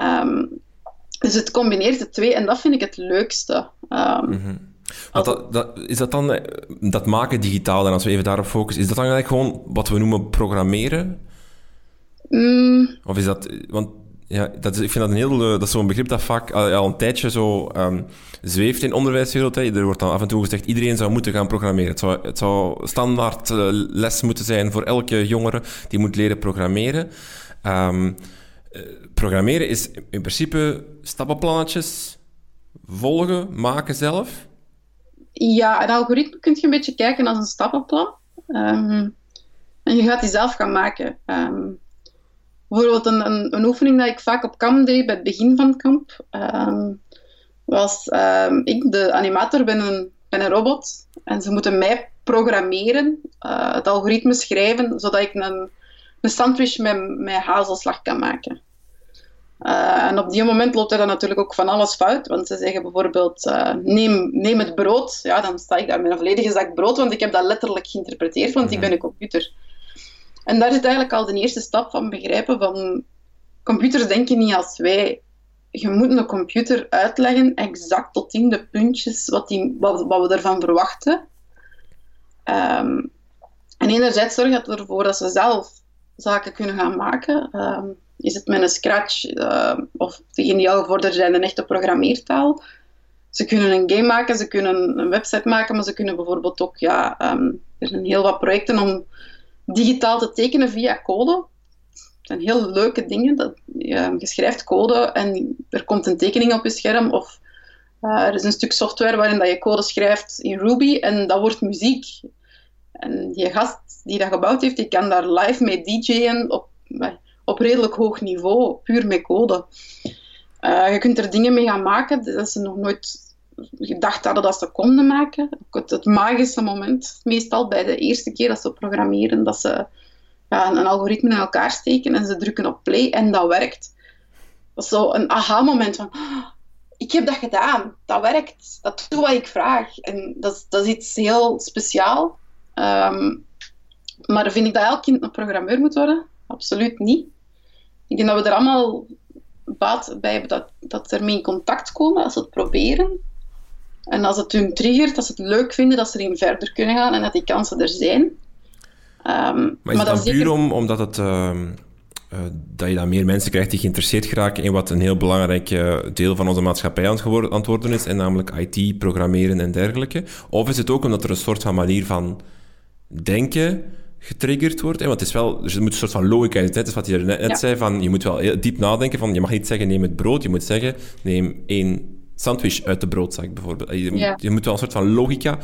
Um, dus het combineert de twee en dat vind ik het leukste. Um, dat, dat, is dat dan, eh, dat maken digitaal, en als we even daarop focussen, is dat dan eigenlijk gewoon wat we noemen programmeren? Mm. Of is dat, want ja, dat is, ik vind dat een heel, eh, dat zo'n begrip dat vaak al, een tijdje zo um, zweeft in onderwijswereld. Hè. Er wordt dan af en toe gezegd, iedereen zou moeten gaan programmeren. Het zou, het standaard uh, les moeten zijn voor elke jongere die moet leren programmeren. Um, programmeren is in principe stappenplannetjes volgen, maken zelf. Ja, een algoritme kun je een beetje kijken als een stappenplan. Um, en je gaat die zelf gaan maken. Bijvoorbeeld een, een, een, oefening dat ik vaak op kamp deed, bij het begin van het kamp, um, was ik, de animator, ben een, ben een robot. En ze moeten mij programmeren, uh, het algoritme schrijven, zodat ik een, een sandwich met, met hazelslag kan maken. Uh, en op die moment loopt er dan natuurlijk ook van alles fout. Want ze zeggen bijvoorbeeld, uh, neem, neem het brood. Ja, dan sta ik daar met een volledige zak brood, want ik heb dat letterlijk geïnterpreteerd, want ik ben een computer. En daar zit eigenlijk al de eerste stap van begrijpen van... Computers denken niet als wij. Je moet een computer uitleggen, exact tot in de puntjes, wat, die, wat, we ervan verwachten. Um, en enerzijds zorgt dat ervoor dat ze zelf zaken kunnen gaan maken. Um, is het met een Scratch uh, of de geniaal gevorderd zijn een echte programmeertaal. Ze kunnen een game maken, ze kunnen een website maken, maar ze kunnen bijvoorbeeld ook, ja, um, er zijn heel wat projecten om digitaal te tekenen via code. Het zijn heel leuke dingen. Dat, je, schrijft code en er komt een tekening op je scherm of uh, er is een stuk software waarin dat je code schrijft in Ruby en dat wordt muziek. En die gast die dat gebouwd heeft, die kan daar live mee DJ'en op, op redelijk hoog niveau, puur met code. Uh, je kunt er dingen mee gaan maken dat ze nog nooit gedacht hadden dat ze konden maken. Het, magische moment, meestal bij de eerste keer dat ze programmeren, dat ze ja, een, algoritme in elkaar steken en ze drukken op play en dat werkt. Dat is zo een aha-moment van, ah, ik heb dat gedaan, dat werkt, dat doet wat ik vraag. En dat, dat is iets heel speciaal. Um, maar vind ik dat elk kind een programmeur moet worden? Absoluut niet ik denk dat we er allemaal baat bij hebben dat, dat ze ermee in contact komen als ze het proberen. En als het hun triggert, dat ze het leuk vinden, dat ze erin verder kunnen gaan en dat die kansen er zijn. Um, maar is het dan puur om, omdat het, uh, uh, dat je dan meer mensen krijgt die geïnteresseerd geraken in wat een heel belangrijk uh, deel van onze maatschappij aan het worden is, en namelijk IT, programmeren en dergelijke? Of is het ook omdat er een soort van manier van denken getriggerd wordt. Hè? Want het is wel, er moet een soort van logica in. Net is wat je net, zei, van, je moet wel heel diep nadenken van, je mag niet zeggen neem het brood, je moet zeggen neem één sandwich uit de broodzak bijvoorbeeld. Je, moet, je moet wel een soort van logica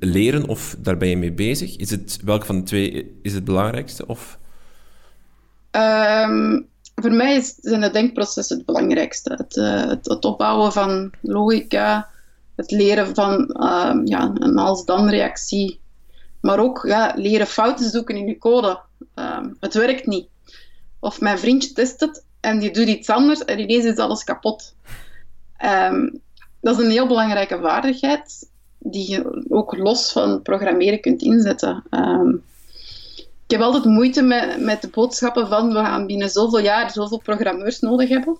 leren of daar ben je mee bezig. Is het, welke van de twee is het belangrijkste? Of? Um, voor mij is, zijn de denkprocessen het belangrijkste. Het, uh, het, het, opbouwen van logica, het leren van uh, ja, een als-dan-reactie maar ook ja, leren fouten zoeken in je code. Ehm, het werkt niet. Of mijn vriendje test het en die doet iets anders en ineens is alles kapot. Ehm, dat is een heel belangrijke vaardigheid die je ook los van programmeren kunt inzetten. Ehm, ik heb altijd moeite met, met de boodschappen van we gaan binnen zoveel jaar zoveel programmeurs nodig hebben.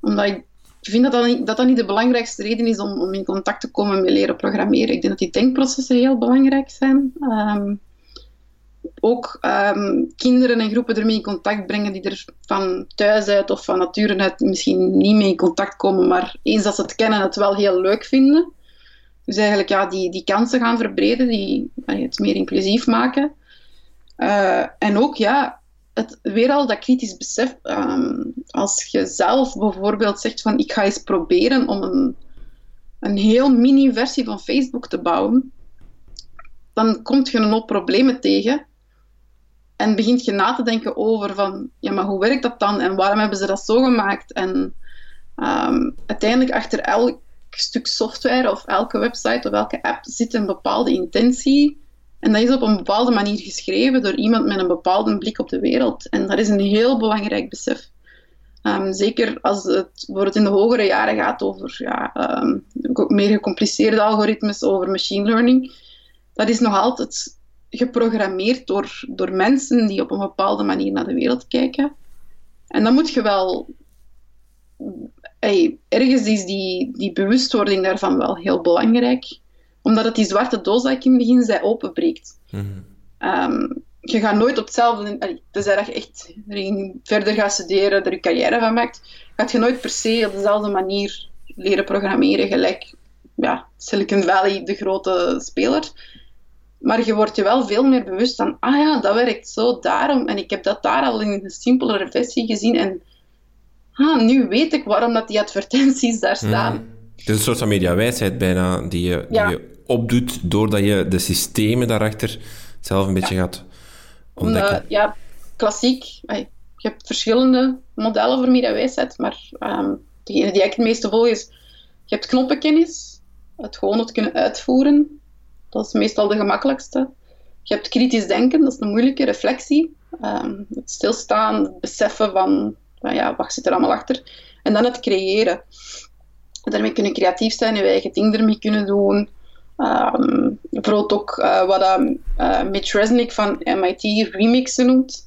omdat ik vind dat dat, niet, dat niet de belangrijkste reden is om, om in contact te komen met leren programmeren. Ik denk dat die denkprocessen heel belangrijk zijn. Ook um, kinderen en groepen ermee in contact brengen die er van thuis uit of van nature uit misschien niet mee in contact komen, maar eens dat ze het kennen, het wel heel leuk vinden. Dus eigenlijk ja, die, die kansen gaan verbreden, die, het meer inclusief maken. Uh, en ook ja, het, weer al dat kritisch besef. Ehm, als je zelf bijvoorbeeld zegt van ik ga eens proberen om een, een heel mini versie van Facebook te bouwen, dan kom je een hoop problemen tegen. En begint je na te denken over van, ja, maar hoe werkt dat dan? En waarom hebben ze dat zo gemaakt? En um, uiteindelijk achter elk stuk software of elke website of elke app zit een bepaalde intentie en dat is op een bepaalde manier geschreven door iemand met een bepaalde blik op de wereld. En dat is een heel belangrijk besef. Um, zeker als het bijvoorbeeld in de hogere jaren gaat over ja, um, meer gecompliceerde algoritmes, over machine learning. Dat is nog altijd geprogrammeerd door, door mensen die op een bepaalde manier naar de wereld kijken. En dan moet je wel. Hey, ergens is die, die bewustwording daarvan wel heel belangrijk omdat het die zwarte doos dat ik in het begin zei, openbreekt. Mm je gaat nooit op hetzelfde... Tenzij dat je echt verder gaat studeren, er je carrière van maakt, gaat je nooit per se op dezelfde manier leren programmeren, gelijk ja, Silicon Valley, de grote speler. Maar je wordt je wel veel meer bewust van, ah ja, dat werkt zo, daarom. En ik heb dat daar al in een simpelere versie gezien. En ah, nu weet ik waarom dat die advertenties daar mhm. staan. Het is een soort van mediawijsheid bijna, die je, die je opdoet doordat je de systemen daarachter zelf een beetje gaat ontdekken. ja, klassiek. Je hebt verschillende modellen voor mediawijsheid, maar um, degene die ik het meeste volg is, je hebt knoppenkennis, het gewoon het kunnen uitvoeren. Dat is meestal de gemakkelijkste. Je hebt kritisch denken, dat is een moeilijke reflectie. Um, het stilstaan, het beseffen van, ja, wat zit er allemaal achter. En dan het creëren daarmee kunnen creatief zijn wij eigen ding ermee kunnen doen. Um, bijvoorbeeld ook uh, wat uh, Mitch Resnick van MIT remixen noemt.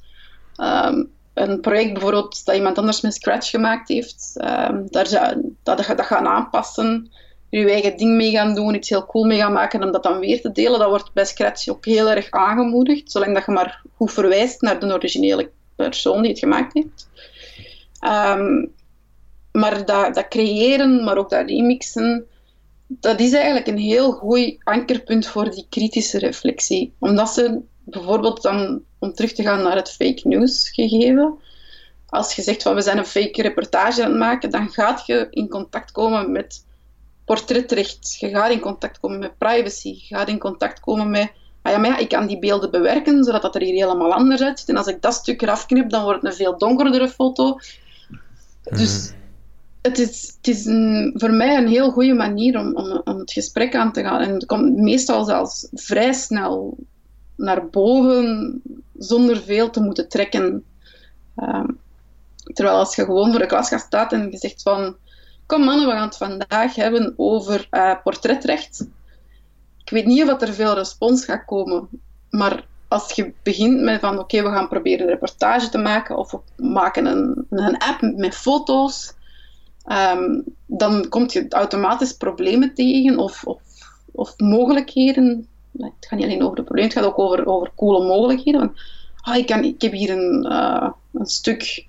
Een project bijvoorbeeld dat iemand anders met Scratch gemaakt heeft. Um, daar, dat, dat gaan aanpassen, je eigen ding mee gaan doen, iets heel cool mee gaan maken en dat dan weer te delen. Dat wordt bij Scratch ook heel erg aangemoedigd, zolang dat je maar goed verwijst naar de originele persoon die het gemaakt heeft. Um, maar dat, dat creëren, maar ook dat remixen, dat is eigenlijk een heel goed ankerpunt voor die kritische reflectie. Omdat ze bijvoorbeeld dan, om terug te gaan naar het fake news gegeven, als je zegt van we zijn een fake reportage aan het maken, dan gaat je in contact komen met portretrecht, je gaat in contact komen met privacy, je gaat in contact komen met ah ja, maar ja, ik kan die beelden bewerken, zodat dat er hier helemaal anders uitziet. En als ik dat stuk eraf knip, dan wordt het een veel donkerdere foto. Dus mhm het is, het is een, voor mij een heel goede manier om, om, om, het gesprek aan te gaan. En het komt meestal zelfs vrij snel naar boven, zonder veel te moeten trekken. Ehm, terwijl als je gewoon voor de klas gaat staan en je zegt van... Kom mannen, we gaan het vandaag hebben over uh, portretrecht. Ik weet niet of er veel respons gaat komen. Maar als je begint met van... Oké, we gaan proberen een reportage te maken. Of we maken een, een app met foto's Ehm, dan kom je automatisch problemen tegen of, of, of, mogelijkheden. Het gaat niet alleen over de problemen, het gaat ook over, over coole mogelijkheden. ah, ik, kan, ik heb hier een, uh, een stuk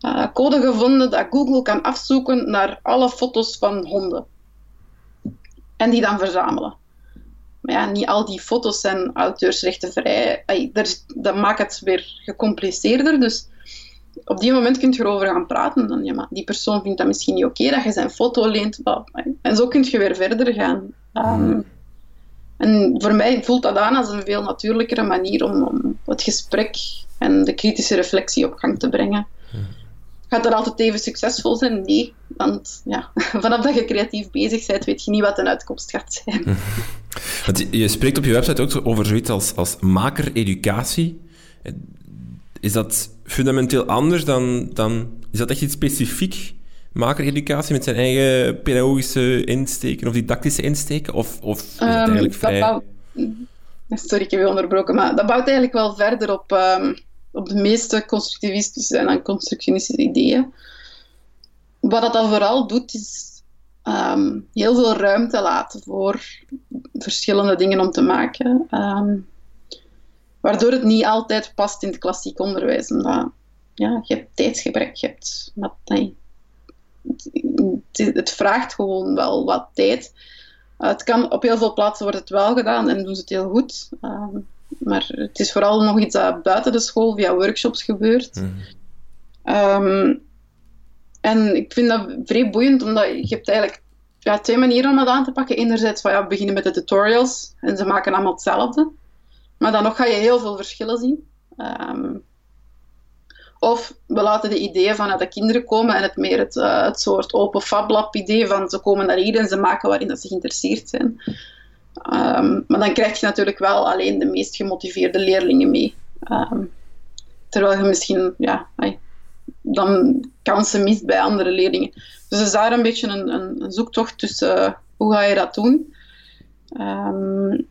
uh, code gevonden dat Google kan afzoeken naar alle foto's van honden. En die dan verzamelen. Maar ja, niet al die foto's zijn auteursrechtenvrij. Dat maakt het weer gecompliceerder. Dus op die moment kun je erover gaan praten. Dan, ja, maar die persoon vindt dat misschien niet oké dat je zijn foto leent. En zo kun je weer verder gaan. Um, en voor mij voelt dat aan als een veel natuurlijkere manier om, om, het gesprek en de kritische reflectie op gang te brengen. Gaat dat altijd even succesvol zijn? Nee. Want ja, vanaf dat je creatief bezig bent, weet je niet wat de uitkomst gaat zijn. Want je spreekt op je website ook over zoiets als, als maker-educatie. Is dat fundamenteel anders dan, dan... Is dat echt iets specifiek? Maker-educatie met zijn eigen pedagogische insteken of didactische insteken? Of, of is het eigenlijk Ehm, vrij... dat bouwt- Sorry, ik heb je onderbroken, maar dat bouwt eigenlijk wel verder op, ehm, op de meeste constructivistische en constructionistische ideeën. Wat dat dan vooral doet, is ehm, heel veel ruimte laten voor verschillende dingen om te maken. ehm, waardoor het niet altijd past in het klassiek onderwijs. Omdat ja, je hebt tijdsgebrek, hebt... wat- nee, het, het vraagt gewoon wel wat tijd. Uh, het kan, op heel veel plaatsen wordt het wel gedaan en doen ze het heel goed. Um, maar het is vooral nog iets dat buiten de school via workshops gebeurt. Mhm. Um, en ik vind dat vrij boeiend, omdat je hebt eigenlijk ja, twee manieren om dat aan te pakken. Enerzijds van ja, we beginnen met de tutorials en ze maken allemaal hetzelfde. Maar dan nog ga je heel veel verschillen zien. Um, of we laten de ideeën vanuit de kinderen komen en het meer het, uh, het soort open fablab idee van ze komen naar hier en ze maken waarin dat ze geïnteresseerd zijn. Um, maar dan krijg je natuurlijk wel alleen de meest gemotiveerde leerlingen mee. Um, terwijl je misschien ja, dan kansen mist bij andere leerlingen. Dus is daar een beetje een, een, zoektocht tussen uh, hoe ga je dat doen. Um,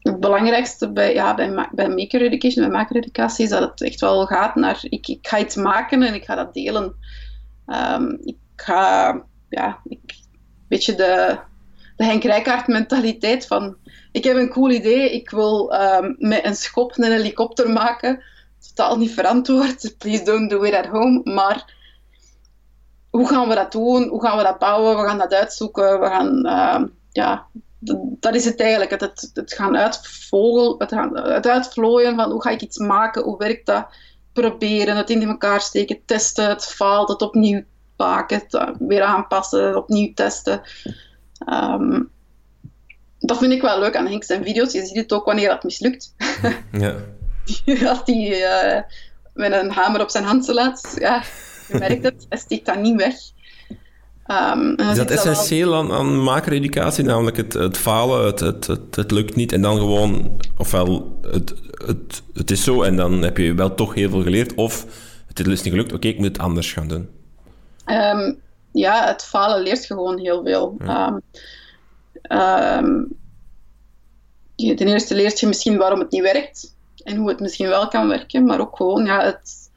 het belangrijkste bij, ja, bij, bij maker education, bij maker-educatie, is dat het echt wel gaat naar ik, ik ga iets maken en ik ga dat delen. Ik ga, ja, ik, beetje de, de Henk Rijkaard mentaliteit van ik heb een cool idee, ik wil um, met een schop een helikopter maken. Totaal niet verantwoord, please don't do it at home, maar hoe gaan we dat doen? Hoe gaan we dat bouwen? We gaan dat uitzoeken, we gaan, uh, ja, dat is het eigenlijk. Het, het, het gaan uitvogel, het, het uitvlooien van hoe ga ik iets maken, hoe werkt dat, proberen, het in elkaar steken, testen, het faalt, het opnieuw maken, het weer aanpassen, opnieuw testen. Um, dat vind ik wel leuk aan Henk zijn video's. Je ziet het ook wanneer dat mislukt. Ja. Als hij uh, met een hamer op zijn hand laat, ja, je merkt het, hij steekt dat niet weg. Um, is dat essentieel aan, aan maker-educatie, namelijk het, het falen, het, het, het, het, lukt niet en dan gewoon, ofwel het, het, het is zo en dan heb je wel toch heel veel geleerd, of het is niet gelukt, oké, okay, ik moet het anders gaan doen? Um, ja, het falen leert gewoon heel veel. Ja. Um, ten eerste leert je misschien waarom het niet werkt en hoe het misschien wel kan werken, maar ook gewoon ja, het,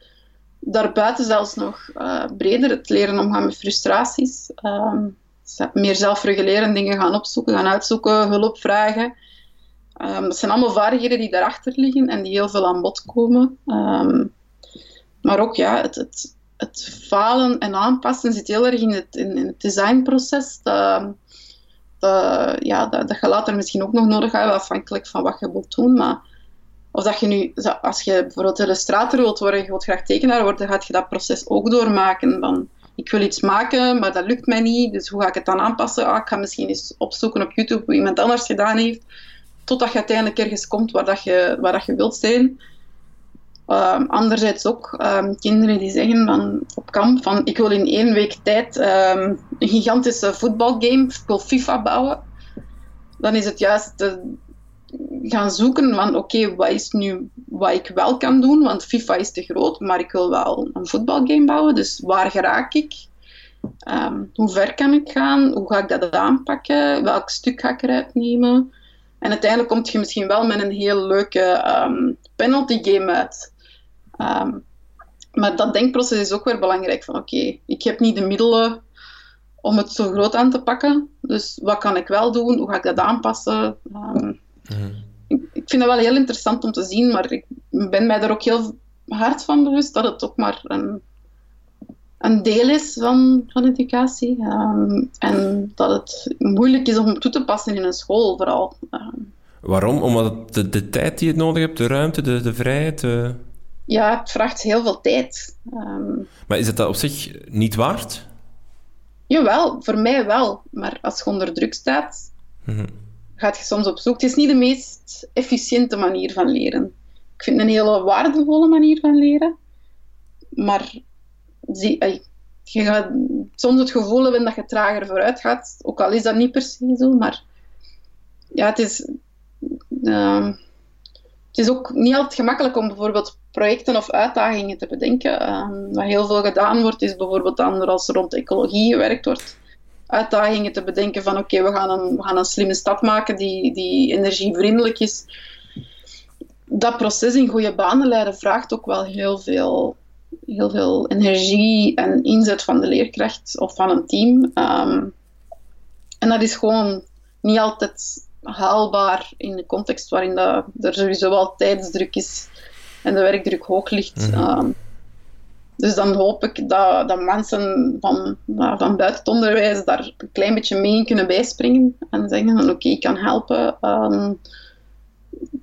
daarbuiten zelfs nog uh, breder het leren omgaan met frustraties. Um, meer zelfregulerend dingen gaan opzoeken, gaan uitzoeken, hulp vragen. Um, dat zijn allemaal vaardigheden die daarachter liggen en die heel veel aan bod komen. Um, maar ook ja, het, het, het, falen en aanpassen zit heel erg in het, in, in het designproces. Dat, dat, ja, dat, dat je later misschien ook nog nodig hebt, afhankelijk van wat je wilt doen. Maar of dat je nu, als je bijvoorbeeld illustrator wilt worden, je wilt graag tekenaar worden, gaat je dat proces ook doormaken. Van, ik wil iets maken, maar dat lukt mij niet, dus hoe ga ik het dan aanpassen? Ah, ik ga misschien eens opzoeken op YouTube hoe iemand anders gedaan heeft, totdat je uiteindelijk ergens komt waar, dat je, waar dat je wilt zijn. Um, anderzijds ook um, kinderen die zeggen van, op kamp van ik wil in één week tijd um, een gigantische voetbalgame, ik wil FIFA bouwen. Dan is het juist gaan zoeken van oké, wat is nu wat ik wel kan doen, want FIFA is te groot, maar ik wil wel een voetbalgame bouwen, dus waar geraak ik? Hoe ver kan ik gaan? Hoe ga ik dat aanpakken? Welk stuk ga ik eruit nemen? En uiteindelijk kom je misschien wel met een heel leuke penalty game uit. Um, maar dat denkproces is ook weer belangrijk. Van oké, okay, ik heb niet de middelen om het zo groot aan te pakken. Dus wat kan ik wel doen? Hoe ga ik dat aanpassen? Um, mm. ik, ik, vind het wel heel interessant om te zien, maar ik ben mij er ook heel hard van bewust dat het ook maar een, een deel is van, van educatie. Um, en dat het moeilijk is om toe te passen in een school, vooral. Um, Waarom? Omdat de, de tijd die je nodig hebt, de ruimte, de, de vrijheid. De... Ja, het vraagt heel veel tijd. Um, maar is het dat op zich niet waard? Jawel, voor mij wel. Maar als je onder druk staat, mm-hmm. gaat je soms op zoek. Het is niet de meest efficiënte manier van leren. Ik vind het een hele waardevolle manier van leren. Maar zie, je gaat soms het gevoel hebben dat je trager vooruit gaat. Ook al is dat niet per se zo, maar ja, het is, uh, het is ook niet altijd gemakkelijk om bijvoorbeeld projecten of uitdagingen te bedenken. Uh, wat heel veel gedaan wordt, is bijvoorbeeld dan als er rond ecologie gewerkt wordt, uitdagingen te bedenken van oké, we, gaan een, we gaan een slimme stad maken die, die energievriendelijk is. Dat proces in goede banen leiden vraagt ook wel heel veel heel veel energie en inzet van de leerkracht of van een team. Ehm, en dat is gewoon niet altijd haalbaar in de context waarin dat, er sowieso wel tijdsdruk is en de werkdruk hoog ligt. Mhm. Ehm, dus dan hoop ik dat, dat mensen van, van buiten het onderwijs daar een klein beetje mee kunnen bijspringen en zeggen: Oké, ik kan helpen. Um,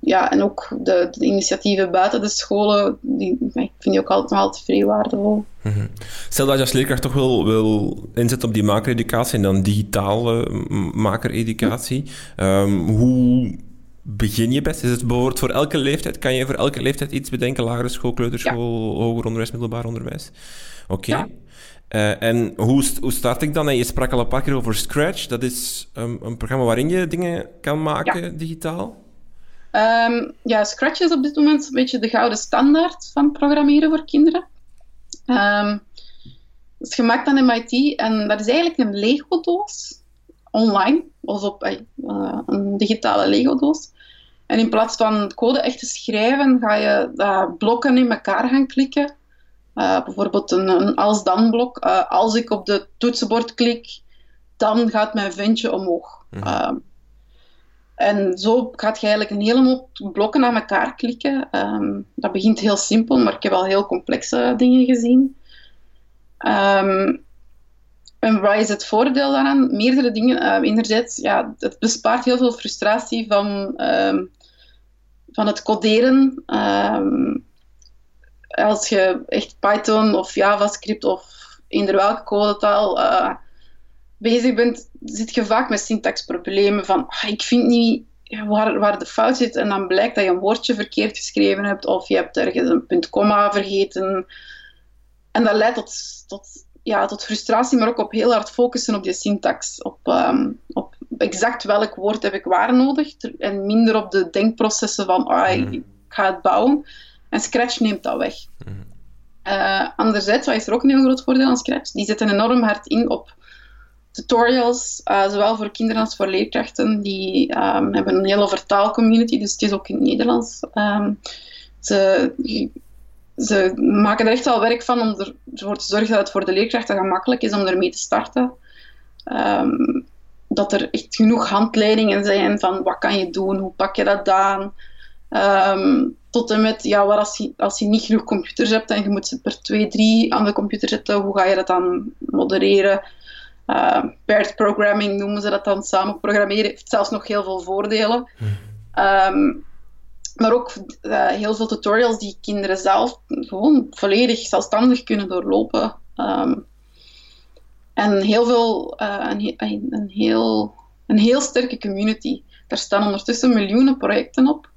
ja, en ook de, de, initiatieven buiten de scholen, die, ik vind die ook altijd, altijd vrij waardevol. Mhm. Stel dat je als leerkracht toch wil, wil inzetten op die makereducatie en dan digitale makereducatie. Um, hoe begin je best? Is het bijvoorbeeld voor elke leeftijd? Kan je voor elke leeftijd iets bedenken? Lagere school, kleuterschool, hoger onderwijs, middelbaar onderwijs? Oké. Eh, en hoe, hoe start ik dan? je sprak al een paar keer over Scratch. Dat is um, een programma waarin je dingen kan maken digitaal. Um, ja, Scratch is op dit moment een beetje de gouden standaard van programmeren voor kinderen. Um, het is gemaakt aan MIT en dat is eigenlijk een Lego-doos online, of op uh, een digitale Lego-doos. En in plaats van code echt te schrijven, ga je uh, blokken in elkaar gaan klikken. Uh, bijvoorbeeld een, een als-dan-blok. als ik op de toetsenbord klik, dan gaat mijn ventje omhoog. Mm en zo gaat je eigenlijk een heleboel blokken aan elkaar klikken. Ehm, dat begint heel simpel, maar ik heb al heel complexe dingen gezien. Um, en wat is het voordeel daaraan? Meerdere dingen. Uh, enerzijds, ja, het bespaart heel veel frustratie van, um, van het coderen. als je echt Python of JavaScript of eender welke codetaal uh, bezig bent, zit je vaak met syntaxproblemen van ah, ik vind niet waar, waar de fout zit en dan blijkt dat je een woordje verkeerd geschreven hebt of je hebt ergens een punt komma vergeten. En dat leidt tot, ja, tot frustratie, maar ook op heel hard focussen op je syntax. Op, um, op exact welk woord heb ik waar nodig en minder op de denkprocessen van ah, ik, mhm. ga het bouwen. En Scratch neemt dat weg. Uh, anderzijds, wat is er ook een heel groot voordeel aan Scratch? Die zetten enorm hard in op tutorials, uh, zowel voor kinderen als voor leerkrachten. Die um, hebben een hele vertaalcommunity, dus het is ook in het Nederlands. Um, ze, ze maken er echt wel werk van om ervoor te zorgen dat het voor de leerkrachten gemakkelijk is om ermee te starten. Um, dat er echt genoeg handleidingen zijn van wat kan je doen, hoe pak je dat aan. tot en met, ja, wat als, je, als je niet genoeg computers hebt en je moet ze per twee, drie aan de computer zetten, hoe ga je dat dan modereren? Uh, paired programming noemen ze dat dan, samen programmeren, heeft zelfs nog heel veel voordelen. Ehm, maar ook uh, heel veel tutorials die kinderen zelf gewoon volledig zelfstandig kunnen doorlopen. Um, en heel veel, uh, een, een, heel, een heel sterke community. Daar staan ondertussen miljoenen projecten op.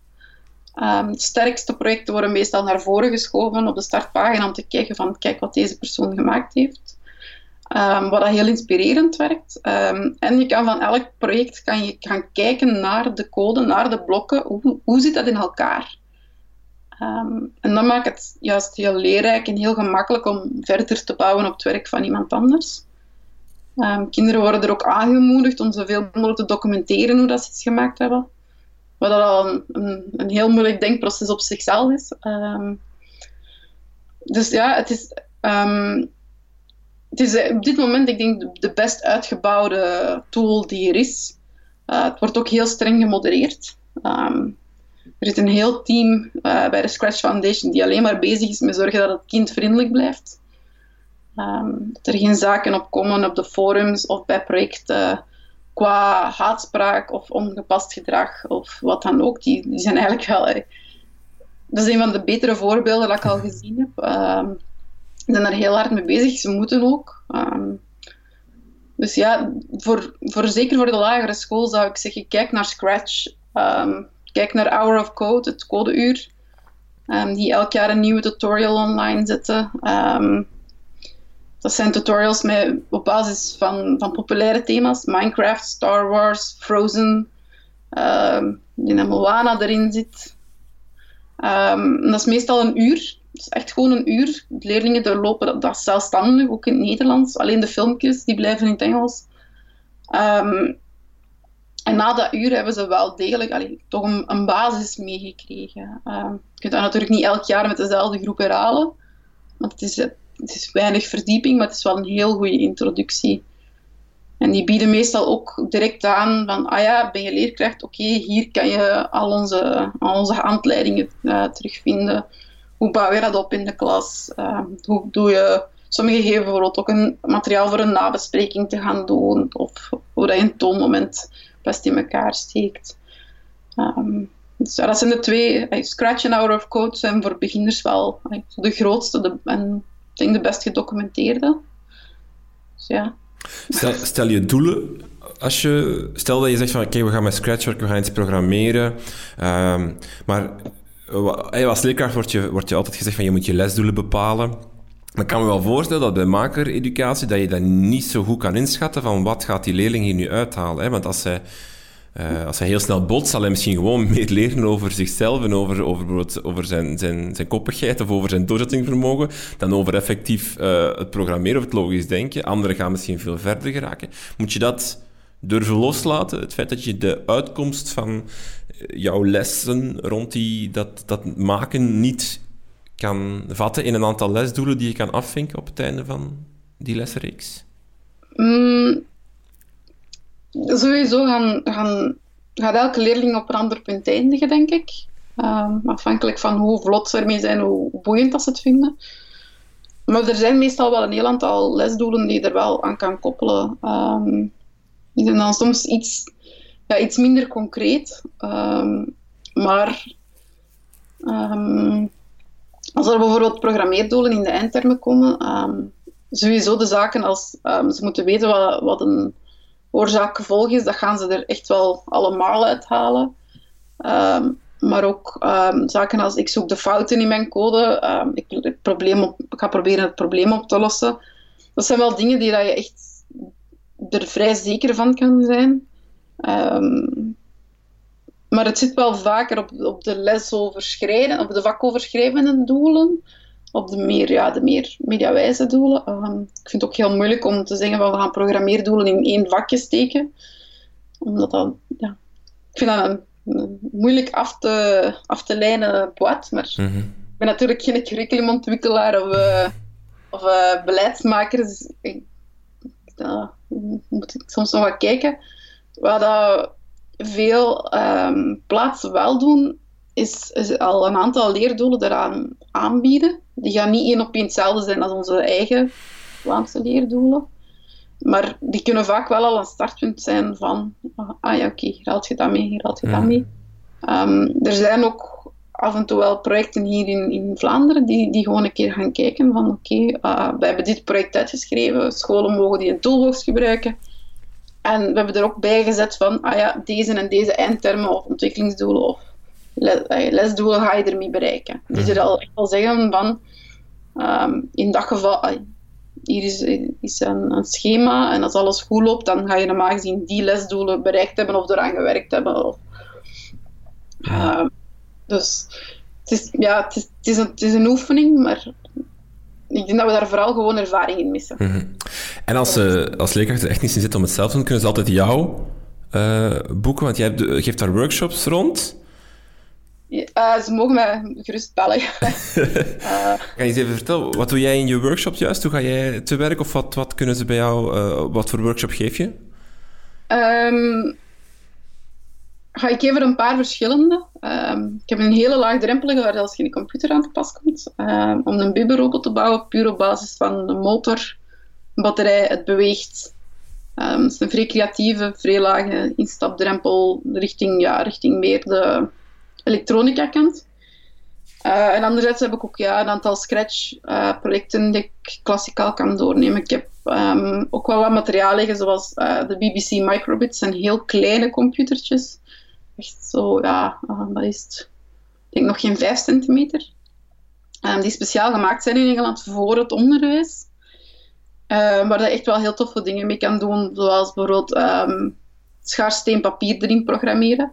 Um, de sterkste projecten worden meestal naar voren geschoven op de startpagina om te kijken van kijk wat deze persoon gemaakt heeft. Um, wat heel inspirerend werkt. Ehm, en je kan van elk project kan je gaan kijken naar de code, naar de blokken. Hoe, hoe zit dat in elkaar? Ehm, en dat maakt het juist heel leerrijk en heel gemakkelijk om verder te bouwen op het werk van iemand anders. Kinderen worden er ook aangemoedigd om zoveel mogelijk te documenteren hoe dat ze iets gemaakt hebben. Wat al een, een, heel moeilijk denkproces op zichzelf is. dus ja, het is is eh, op dit moment, ik denk, de best uitgebouwde tool die er is. Uh, het wordt ook heel streng gemodereerd. Er is een heel team uh, bij de Scratch Foundation die alleen maar bezig is met zorgen dat het kindvriendelijk blijft. Um, dat er geen zaken opkomen op de forums of bij projecten qua haatspraak of ongepast gedrag of wat dan ook. Die, zijn eigenlijk wel... dat is een van de betere voorbeelden dat ik al gezien heb. Um, zijn daar heel hard mee bezig. Ze moeten ook. Ehm, dus ja, voor, voor, zeker voor de lagere school zou ik zeggen, kijk naar Scratch. Ehm, kijk naar Hour of Code, het codeuur. Um, die elk jaar een nieuwe tutorial online zetten. Dat zijn tutorials met, op basis van, van populaire thema's. Minecraft, Star Wars, Frozen, um, die Moana erin zit. Um, dat is meestal een uur. Het is echt gewoon een uur. De leerlingen doorlopen dat, dat zelfstandig, ook in het Nederlands. Alleen de filmpjes die blijven in het Engels. Um, en na dat uur hebben ze wel degelijk allee, toch een, basis meegekregen. Uh, je kunt dat natuurlijk niet elk jaar met dezelfde groep herhalen. Want het is, het is weinig verdieping, maar het is wel een heel goede introductie. En die bieden meestal ook direct aan van, ah ja, ben je leerkracht? Oké, hier kan je al onze, al onze handleidingen uh, terugvinden. Hoe bouw je dat op in de klas? Uh, hoe doe je... Sommigen geven bijvoorbeeld ook een materiaal voor een nabespreking te gaan doen. Of hoe dat je een toonmoment best in elkaar steekt. Um, dus dat zijn de twee. Scratch en Hour of Code zijn voor beginners wel de grootste en ik denk de best gedocumenteerde. Dus ja. Stel, je doelen. Als je, stel dat je zegt van oké, we gaan met Scratch werken, we gaan iets programmeren. Um, maar als leerkracht wordt je, wordt je altijd gezegd van je moet je lesdoelen bepalen. Maar ik kan me wel voorstellen dat bij makereducatie dat je dat niet zo goed kan inschatten van wat gaat die leerling hier nu uithalen. Hè? Want als hij, uh, als hij heel snel botst, zal hij misschien gewoon meer leren over zichzelf en over, over, over zijn, zijn, zijn koppigheid of over zijn doorzettingsvermogen dan over effectief uh, het programmeren of het logisch denken. Anderen gaan misschien veel verder geraken. Moet je dat durven loslaten? Het feit dat je de uitkomst van jouw lessen rond die, dat, dat maken niet kan vatten in een aantal lesdoelen die je kan afvinken op het einde van die lesreeks? Mm, sowieso gaan, gaan, gaat elke leerling op een ander punt eindigen, denk ik. Um, afhankelijk van hoe vlot ze ermee zijn, hoe boeiend dat ze het vinden. Maar er zijn meestal wel een heel aantal lesdoelen die je er wel aan kan koppelen. Um, die zijn dan soms iets, ja, iets minder concreet. Um, maar als er bijvoorbeeld programmeerdoelen in de eindtermen komen, sowieso de zaken als ze moeten weten wat, wat een oorzaak-gevolg is, dat gaan ze er echt wel allemaal uithalen. Um, maar ook zaken als ik zoek de fouten in mijn code, ik, het probleem ik ga proberen het probleem op te lossen. Dat zijn wel dingen die dat je echt er vrij zeker van kan zijn. Maar het zit wel vaker op, op de lesoverschrijdende, op de vakoverschrijdende doelen, op de meer, ja, de meer mediawijze doelen. Um, ik vind het ook heel moeilijk om te zeggen van we gaan programmeerdoelen in één vakje steken. Omdat dat, ja, ik vind dat een, moeilijk af te, af te lijnen boat. Maar mm ik ben natuurlijk geen curriculumontwikkelaar of, uh, of uh, beleidsmaker. Dus ik, moet ik soms nog wat kijken. Wat dat veel um, plaatsen wel doen, is, is, al een aantal leerdoelen eraan aanbieden. Die gaan niet één op één hetzelfde zijn als onze eigen Vlaamse leerdoelen. Maar die kunnen vaak wel al een startpunt zijn van, ah ja, oké, hier haalt je dat mee, hier haalt je dat mee. Um, er zijn ook af en toe wel projecten hier in, in Vlaanderen die, die gewoon een keer gaan kijken van, oké, okay, uh, we hebben dit project uitgeschreven, scholen mogen die een toolbox gebruiken. En we hebben er ook bij gezet van, ah ja, deze en deze eindtermen of ontwikkelingsdoelen of eh, lesdoelen ga je ermee bereiken. Mhm. er al echt wel zeggen van, um, in dat geval, hier is, is een, een, schema en als alles goed loopt, dan ga je normaal gezien die lesdoelen bereikt hebben of eraan gewerkt hebben. Of, uh, dus het is, ja, het is, het, is een, het is een oefening, maar ik denk dat we daar vooral gewoon ervaring in missen. Mhm. En als, uh, als leerkrachten echt niet in zitten om het zelf te doen, kunnen ze altijd jou uh, boeken, want jij hebt, geeft daar workshops rond. Ja, ze mogen mij gerust bellen. uh, kan je eens even vertellen, wat doe jij in je workshops juist? Hoe ga jij te werk of wat, wat kunnen ze bij jou, wat voor workshop geef je? Um, ga ik even een paar verschillende. Um, ik heb een hele laagdrempelige waar zelfs geen computer aan te pas komt. Um, om een bibberrobot te bouwen, puur op basis van een motor, een batterij, het beweegt. Het is een vrij creatieve, vrij lage instapdrempel richting, ja, richting meer de elektronica kant. Uh, en anderzijds heb ik ook ja, een aantal Scratch-projecten uh, die ik klassikaal kan doornemen. Ik heb ook wel wat materiaal liggen, zoals uh, de BBC Microbits, en heel kleine computertjes echt zo, ja, dat is ik denk nog geen 5 centimeter. Um, die speciaal gemaakt zijn in Engeland voor het onderwijs. waar je echt wel heel toffe dingen mee kan doen, zoals bijvoorbeeld um, schaarsteen papier erin programmeren.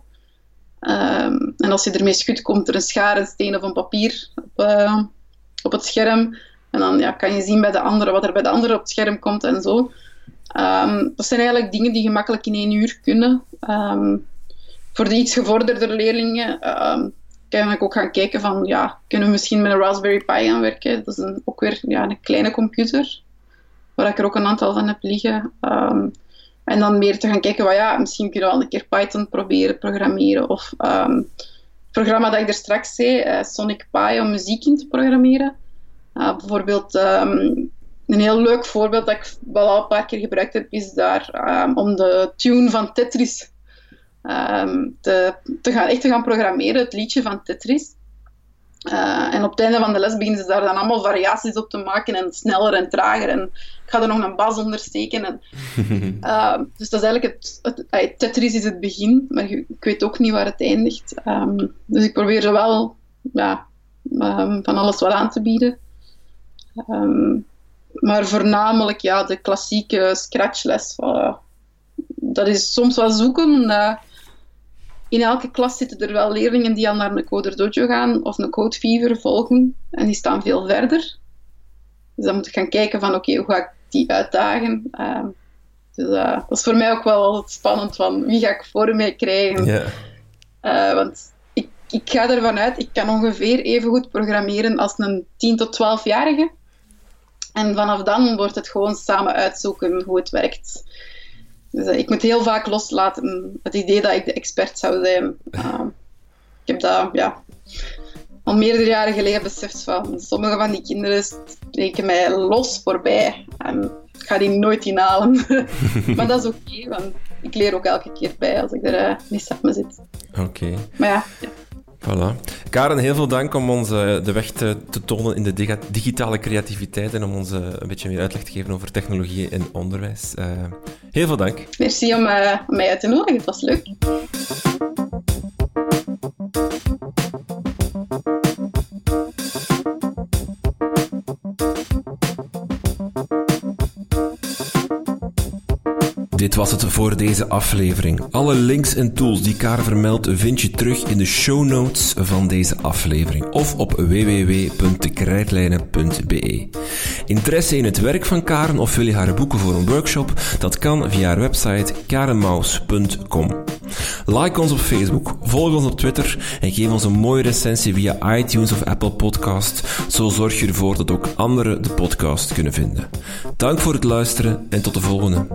Ehm, en als je ermee schudt, komt er een schaar, een steen of een papier op, uh, op het scherm. En dan ja, kan je zien bij de andere wat er bij de andere op het scherm komt en zo. Ehm, dat zijn eigenlijk dingen die gemakkelijk in één uur kunnen. Um, voor de iets gevorderde leerlingen kan ik ook gaan kijken van, ja, kunnen we misschien met een Raspberry Pi gaan werken? Dat is ook weer ja, een kleine computer, waar ik er ook een aantal van heb liggen. En dan meer te gaan kijken, van, ja, misschien kunnen we al een keer Python proberen programmeren. Of um, het programma dat ik er straks zei, uh, Sonic Pi, om muziek in te programmeren. Uh, bijvoorbeeld, um, een heel leuk voorbeeld dat ik wel al een paar keer gebruikt heb, is daar um, om de tune van Tetris te, te, gaan, echt te gaan programmeren, het liedje van Tetris. Uh, en op het einde van de les beginnen ze daar dan allemaal variaties op te maken en sneller en trager. En ik ga er nog een bas onder steken. En, uh, dus dat is eigenlijk het, het, Tetris is het begin, maar ik weet ook niet waar het eindigt. Um, dus ik probeer er wel ja, um, van alles wat aan te bieden. Um, maar voornamelijk ja, de klassieke scratchles. Uh, dat is soms wel zoeken. In elke klas zitten er wel leerlingen die al naar een Coder Dojo gaan of een Code Fever volgen. En die staan veel verder. Dus dan moet ik gaan kijken van oké, hoe ga ik die uitdagen? Uh, dus uh, dat is voor mij ook wel altijd spannend van wie ga ik voor mij krijgen? Yeah. want ik, ik ga ervan uit, ik kan ongeveer even goed programmeren als een 10 tot 12-jarige. En vanaf dan wordt het gewoon samen uitzoeken hoe het werkt. Dus uh, ik moet heel vaak loslaten het idee dat ik de expert zou zijn. Uh, ik heb dat ja, al meerdere jaren geleden beseft van sommige van die kinderen steken mij los voorbij. En ik ga die nooit inhalen. maar dat is oké, okay, want ik leer ook elke keer bij als ik er uh, mis op me zit. Oké. Okay. Maar ja, ja. Voilà. Karen, heel veel dank om ons uh, de weg te, tonen in de digitale creativiteit en om ons uh, een beetje meer uitleg te geven over technologie in onderwijs. Uh, heel veel dank. Merci om, om mij uit te nodigen, het was leuk. Dit was het voor deze aflevering. Alle links en tools die Karen vermeldt vind je terug in de show notes van deze aflevering of op www.dekrijtlijnen.be. Interesse in het werk van Karen of wil je haar boeken voor een workshop? Dat kan via haar website karenmaus.com. Like ons op Facebook, volg ons op Twitter en geef ons een mooie recensie via iTunes of Apple Podcast. Zo zorg je ervoor dat ook anderen de podcast kunnen vinden. Dank voor het luisteren en tot de volgende.